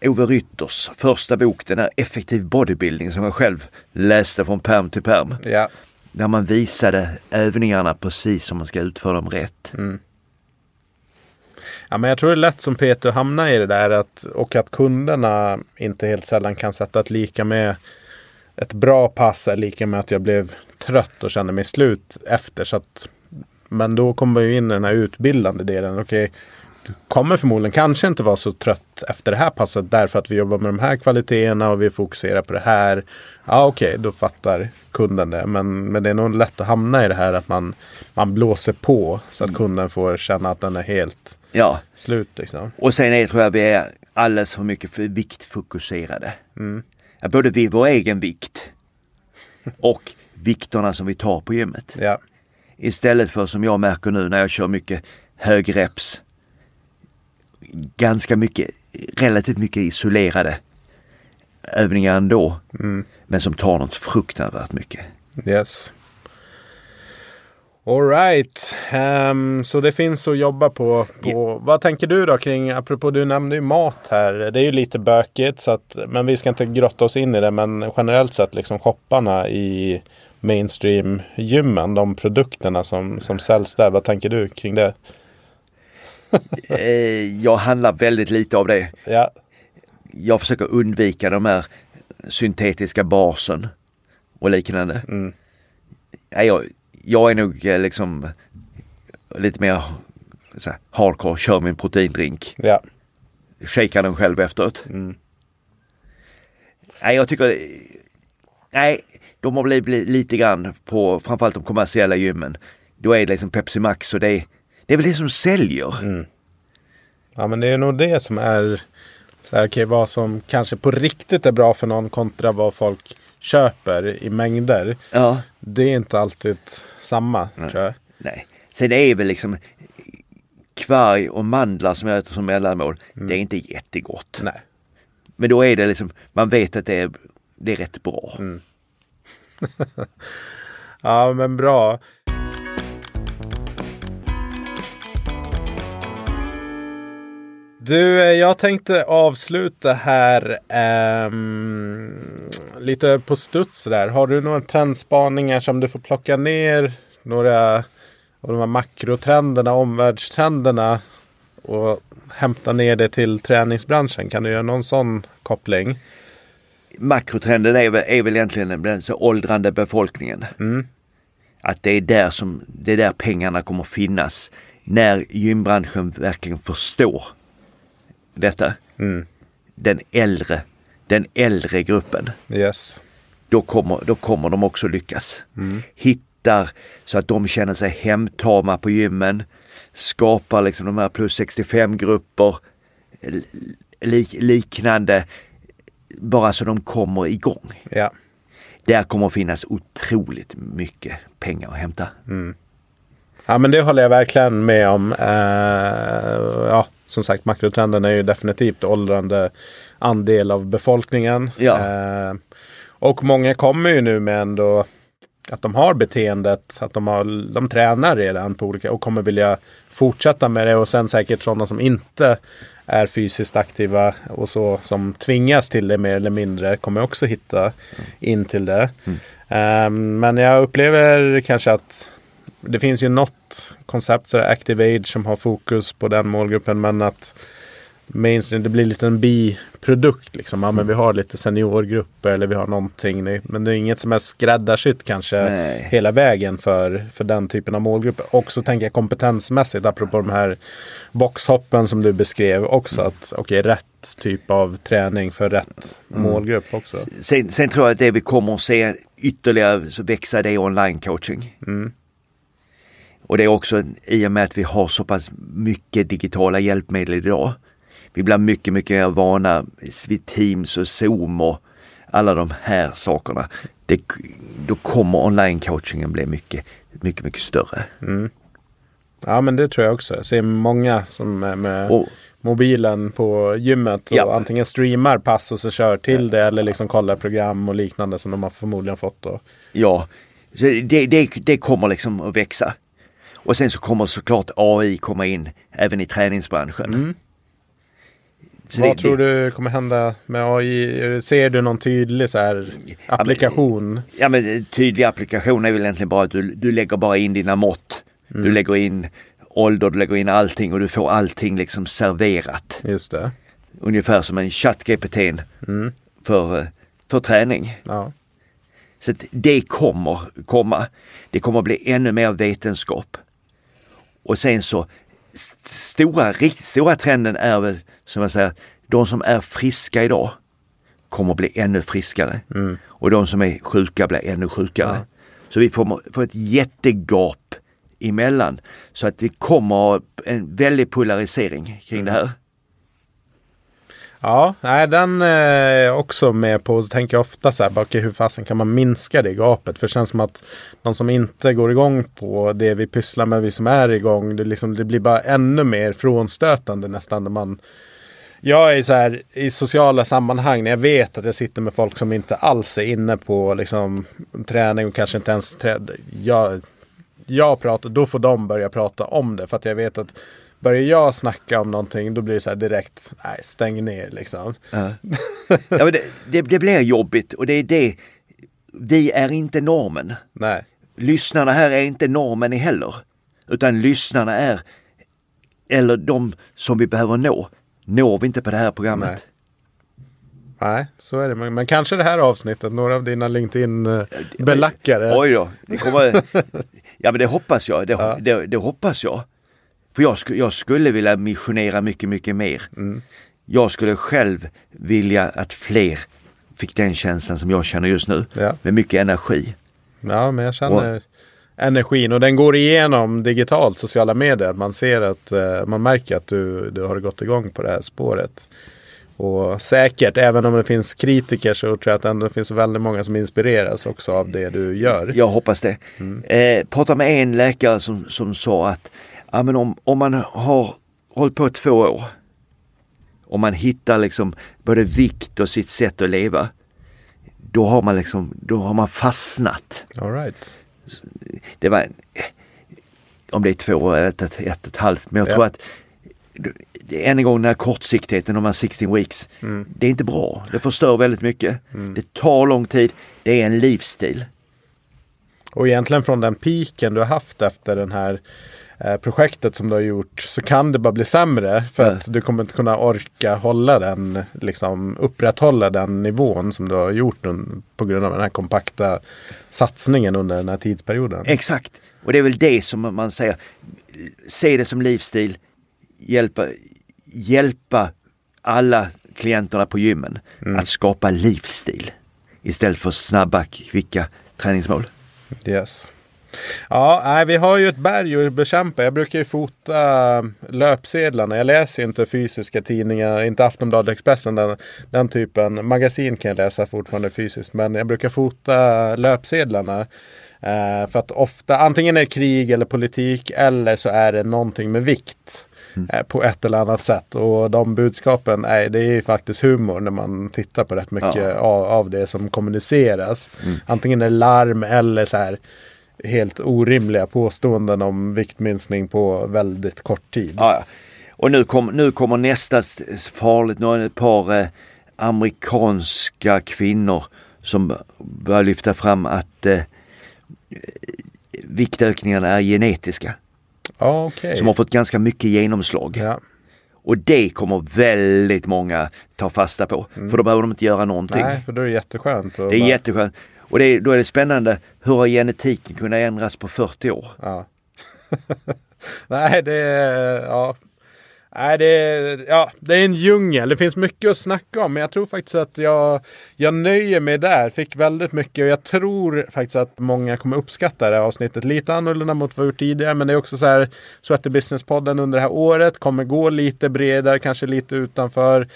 Ove Rytters första bok, den är Effektiv bodybuilding som jag själv läste från perm till perm. Ja. Där man visade övningarna precis som man ska utföra dem rätt. Mm. Ja, men jag tror det är lätt som Peter att hamna i det där att, och att kunderna inte helt sällan kan sätta ett lika med ett bra pass är lika med att jag blev trött och kände mig slut efter. Så att, men då kommer vi in i den här utbildande delen. Okej, du kommer förmodligen kanske inte vara så trött efter det här passet därför att vi jobbar med de här kvaliteterna och vi fokuserar på det här. Ja okej, okay, då fattar kunden det. Men, men det är nog lätt att hamna i det här att man, man blåser på så att kunden får känna att den är helt ja. slut. Liksom. Och sen är, tror jag vi är alldeles för mycket för viktfokuserade. Mm. Både vid vår egen vikt och vikterna som vi tar på gymmet. Ja. Istället för som jag märker nu när jag kör mycket högreps ganska mycket, relativt mycket isolerade övningar ändå. Mm. Men som tar något fruktansvärt mycket. Yes. Alright, um, ehm, så det finns att jobba på. på. Yeah. Vad tänker du då kring, apropå du nämnde ju mat här. Det är ju lite bökigt, så att, men vi ska inte grotta oss in i det. Men generellt sett liksom shopparna i mainstream-gymmen, de produkterna som, som säljs där. Vad tänker du kring det? Eh, jag handlar väldigt lite av det. Ja. Jag försöker undvika de här syntetiska basen och liknande. Mm. Jag, jag är nog eh, liksom lite mer så här, hardcore, kör min proteindrink. Ja. Shakar den själv efteråt. Mm. Nej, jag tycker Nej, de har blivit lite grann på framförallt de kommersiella gymmen. Då är det liksom Pepsi Max och det är det är väl det som säljer. Mm. Ja men det är nog det som är så här, okay, vad som kanske på riktigt är bra för någon kontra vad folk köper i mängder. Ja. Det är inte alltid samma Nej. tror jag. Nej. Sen det är väl liksom kvarg och mandlar som jag äter som mellanmål. Mm. Det är inte jättegott. Nej. Men då är det liksom, man vet att det är, det är rätt bra. Mm. [laughs] ja men bra. Du, eh, jag tänkte avsluta här um, lite på studs där. Har du några trendspaningar som du får plocka ner? Några av de här makrotrenderna, omvärldstrenderna och hämta ner det till träningsbranschen? Kan du göra någon sån koppling? Makrotrenden är väl, är väl egentligen den så åldrande befolkningen. Mm. Att det är, där som, det är där pengarna kommer finnas när gymbranschen verkligen förstår detta. Mm. Den äldre, den äldre gruppen. Yes. Då kommer, då kommer de också lyckas. Mm. Hittar så att de känner sig hemtama på gymmen. Skapar liksom de här plus 65 grupper. Lik, liknande. Bara så de kommer igång. Ja. Där kommer finnas otroligt mycket pengar att hämta. Ja men det håller jag verkligen med om. Eh, ja, som sagt makrotrenden är ju definitivt åldrande andel av befolkningen. Ja. Eh, och många kommer ju nu med ändå att de har beteendet, att de, har, de tränar redan på olika och kommer vilja fortsätta med det och sen säkert sådana som inte är fysiskt aktiva och så som tvingas till det mer eller mindre kommer också hitta in till det. Eh, men jag upplever kanske att det finns ju något koncept, så Active Age, som har fokus på den målgruppen. Men att mainstream, det blir lite en biprodukt. Liksom. Ja, men vi har lite seniorgrupper eller vi har någonting. Men det är inget som är skräddarsytt kanske Nej. hela vägen för, för den typen av målgrupper. Och så tänker jag kompetensmässigt, apropå de här boxhoppen som du beskrev också. Att okej, rätt typ av träning för rätt målgrupp också. Sen, sen tror jag att det vi kommer att se ytterligare så växa det är online coaching. Mm. Och det är också i och med att vi har så pass mycket digitala hjälpmedel idag. Vi blir mycket, mycket mer vana vid Teams och Zoom och alla de här sakerna. Det, då kommer online coachingen bli mycket, mycket, mycket större. Ja men det tror jag också. Jag ser många som är med Och, mobilen på gymmet och Ja. antingen streamar pass och så kör till det eller liksom kollar program och liknande som de har förmodligen fått. Då. ja, så det, det, det kommer liksom att växa. Och sen så kommer såklart AI komma in även i träningsbranschen. Så Vad det- tror du kommer hända med AI? Ser du någon tydlig så här applikation? Ja men tydlig applikation är väl egentligen bara att du, du lägger bara in dina mått. Du lägger in ålder, du lägger in allting och du får allting liksom serverat. Just det. Ungefär som en ChatGPT Mm. för, för träning. Ja. Så det kommer komma. Det kommer bli ännu mer vetenskap. Och sen så st- stora, riktigt stora trenden är väl som jag säger, de som är friska idag kommer bli ännu friskare. Och de som är sjuka blir ännu sjukare. Ja. Så vi får, får ett jättegap emellan. Så att det kommer en väldig polarisering kring det här. Ja, nej, den eh, är jag också med på. Så tänker jag ofta så här, okej, hur fasen kan man minska det gapet? För det känns som att de som inte går igång på det vi pysslar med, vi som är igång, det, liksom, det blir bara ännu mer frånstötande nästan. När man, jag är så här i sociala sammanhang när jag vet att jag sitter med folk som inte alls är inne på liksom, träning och kanske inte ens jag, jag pratar, då får de börja prata om det. För att jag vet att börjar jag snacka om någonting då blir det så här direkt, nej stäng ner liksom. Ja. [laughs] ja, men det, det, det blir jobbigt och det är det. Vi är inte normen. Nej, Lyssnarna här är inte normen heller. Utan lyssnarna är, eller de som vi behöver nå, når vi inte på det här programmet. Nej. nej så är det. Men, men kanske det här avsnittet, några av dina LinkedIn-belackare. Oj då, det kommer... [laughs] ja men det hoppas jag, det, Ja. det, det hoppas jag. För jag, sku, jag skulle vilja missionera mycket, mycket mer. Mm. Jag skulle själv vilja att fler fick den känslan som jag känner just nu. Ja. Med mycket energi. Ja, men jag känner energin och den går igenom digitalt, sociala medier. Man ser att eh, man märker att du, du har gått igång på det här spåret. Och säkert, även om det finns kritiker så tror jag att ändå finns väldigt många som inspireras också av det du gör. Jag hoppas det. Eh, pratade med en läkare som, som sa att ja, men om, om man har hållit på två år och man hittar liksom både vikt och sitt sätt att leva. Då har man liksom, då har man fastnat. All right. Det var, om det är två år ett, ett, ett, ett halvt, men jag Ja. tror att än en gång den här kortsiktigheten, de här 16 weeks. Mm. Det är inte bra. Det förstör väldigt mycket. Det tar lång tid. Det är en livsstil. Och egentligen från den piken du har haft efter den här projektet som du har gjort så kan det bara bli sämre. För att du kommer inte kunna orka hålla den, liksom upprätthålla den nivån som du har gjort på grund av den här kompakta satsningen under den här tidsperioden. Exakt, och det är väl det som man säger, se det som livsstil, hjälpa, hjälpa alla klienterna på gymmen mm. att skapa livsstil istället för snabba, kvicka träningsmål. Yes. Ja, nej, vi har ju ett berg att bekämpa. Jag brukar ju fota löpsedlarna. Jag läser inte fysiska tidningar, inte Aftonbladet Expressen, den, den typen. Magasin kan jag läsa fortfarande fysiskt, men jag brukar fota löpsedlarna. Eh, för att ofta, antingen är det krig eller politik eller så är det någonting med vikt. Mm. Eh, på ett eller annat sätt. Och de budskapen, är, det är faktiskt humor när man tittar på rätt mycket ja. av, av, det som kommuniceras. Mm. Antingen är det larm eller så här helt orimliga påståenden om viktminskning på väldigt kort tid. Ja, och nu, kom, nu kommer nästa farligt, nu är det ett par eh, amerikanska kvinnor som börjar lyfta fram att eh, viktökningarna är genetiska. Ah, okay. Som har fått ganska mycket genomslag. Ja. Och det kommer väldigt många ta fasta på. Mm. För då behöver de inte göra någonting. Nej, för då är det jätteskönt. Det är bara... jätteskönt. Och det, då är det spännande, hur har genetiken kunnat ändras på 40 år? Ja. [laughs] Nej, det är, ja. Nej, det är, ja, det är en djungel. Det finns mycket att snacka om. Men jag tror faktiskt att jag, jag nöjer mig där. Fick väldigt mycket och jag tror faktiskt att många kommer uppskatta det här avsnittet. Lite annorlunda mot vad vi gjort tidigare. Men det är också så här. Sweater Business-podden under det här året kommer gå lite bredare. Kanske lite utanför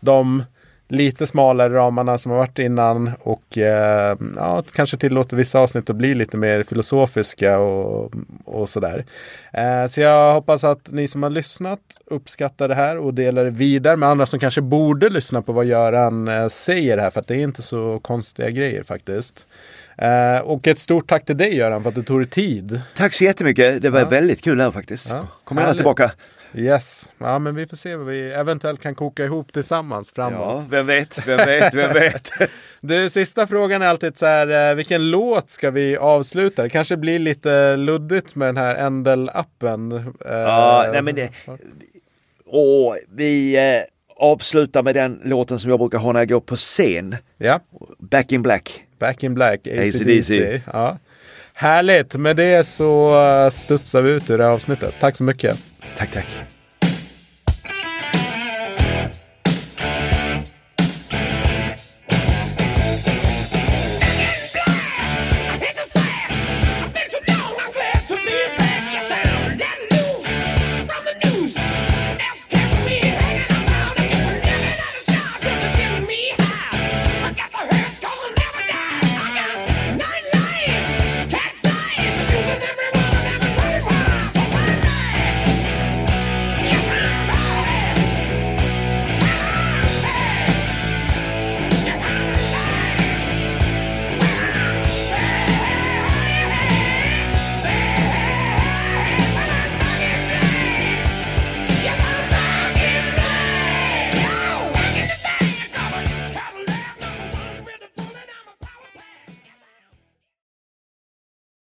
de lite smalare ramarna som har varit innan och eh, ja, kanske tillåter vissa avsnitt att bli lite mer filosofiska och, och sådär. Eh, så jag hoppas att ni som har lyssnat uppskattar det här och delar det vidare med andra som kanske borde lyssna på vad Göran eh, säger här för att det är inte så konstiga grejer faktiskt. Eh, och ett stort tack till dig Göran för att du tog dig tid. Tack så jättemycket. Det var ja. väldigt kul här faktiskt. Ja. Kom gärna tillbaka. Yes, ja men vi får se vad vi eventuellt kan koka ihop tillsammans framåt. Ja, vem vet, vem vet, vem vet. [laughs] du, sista frågan är alltid så här, eh, vilken låt ska vi avsluta? Det kanske blir lite luddigt med den här Endel-appen. Eh, ja, nej men det... Och vi eh, avslutar med den låten som jag brukar ha när jag går på scen. Ja. Back in Black. Back in Black, ACDC. Ja. Härligt! Med det så studsar vi ut ur det här avsnittet. Tack så mycket! Tack, tack.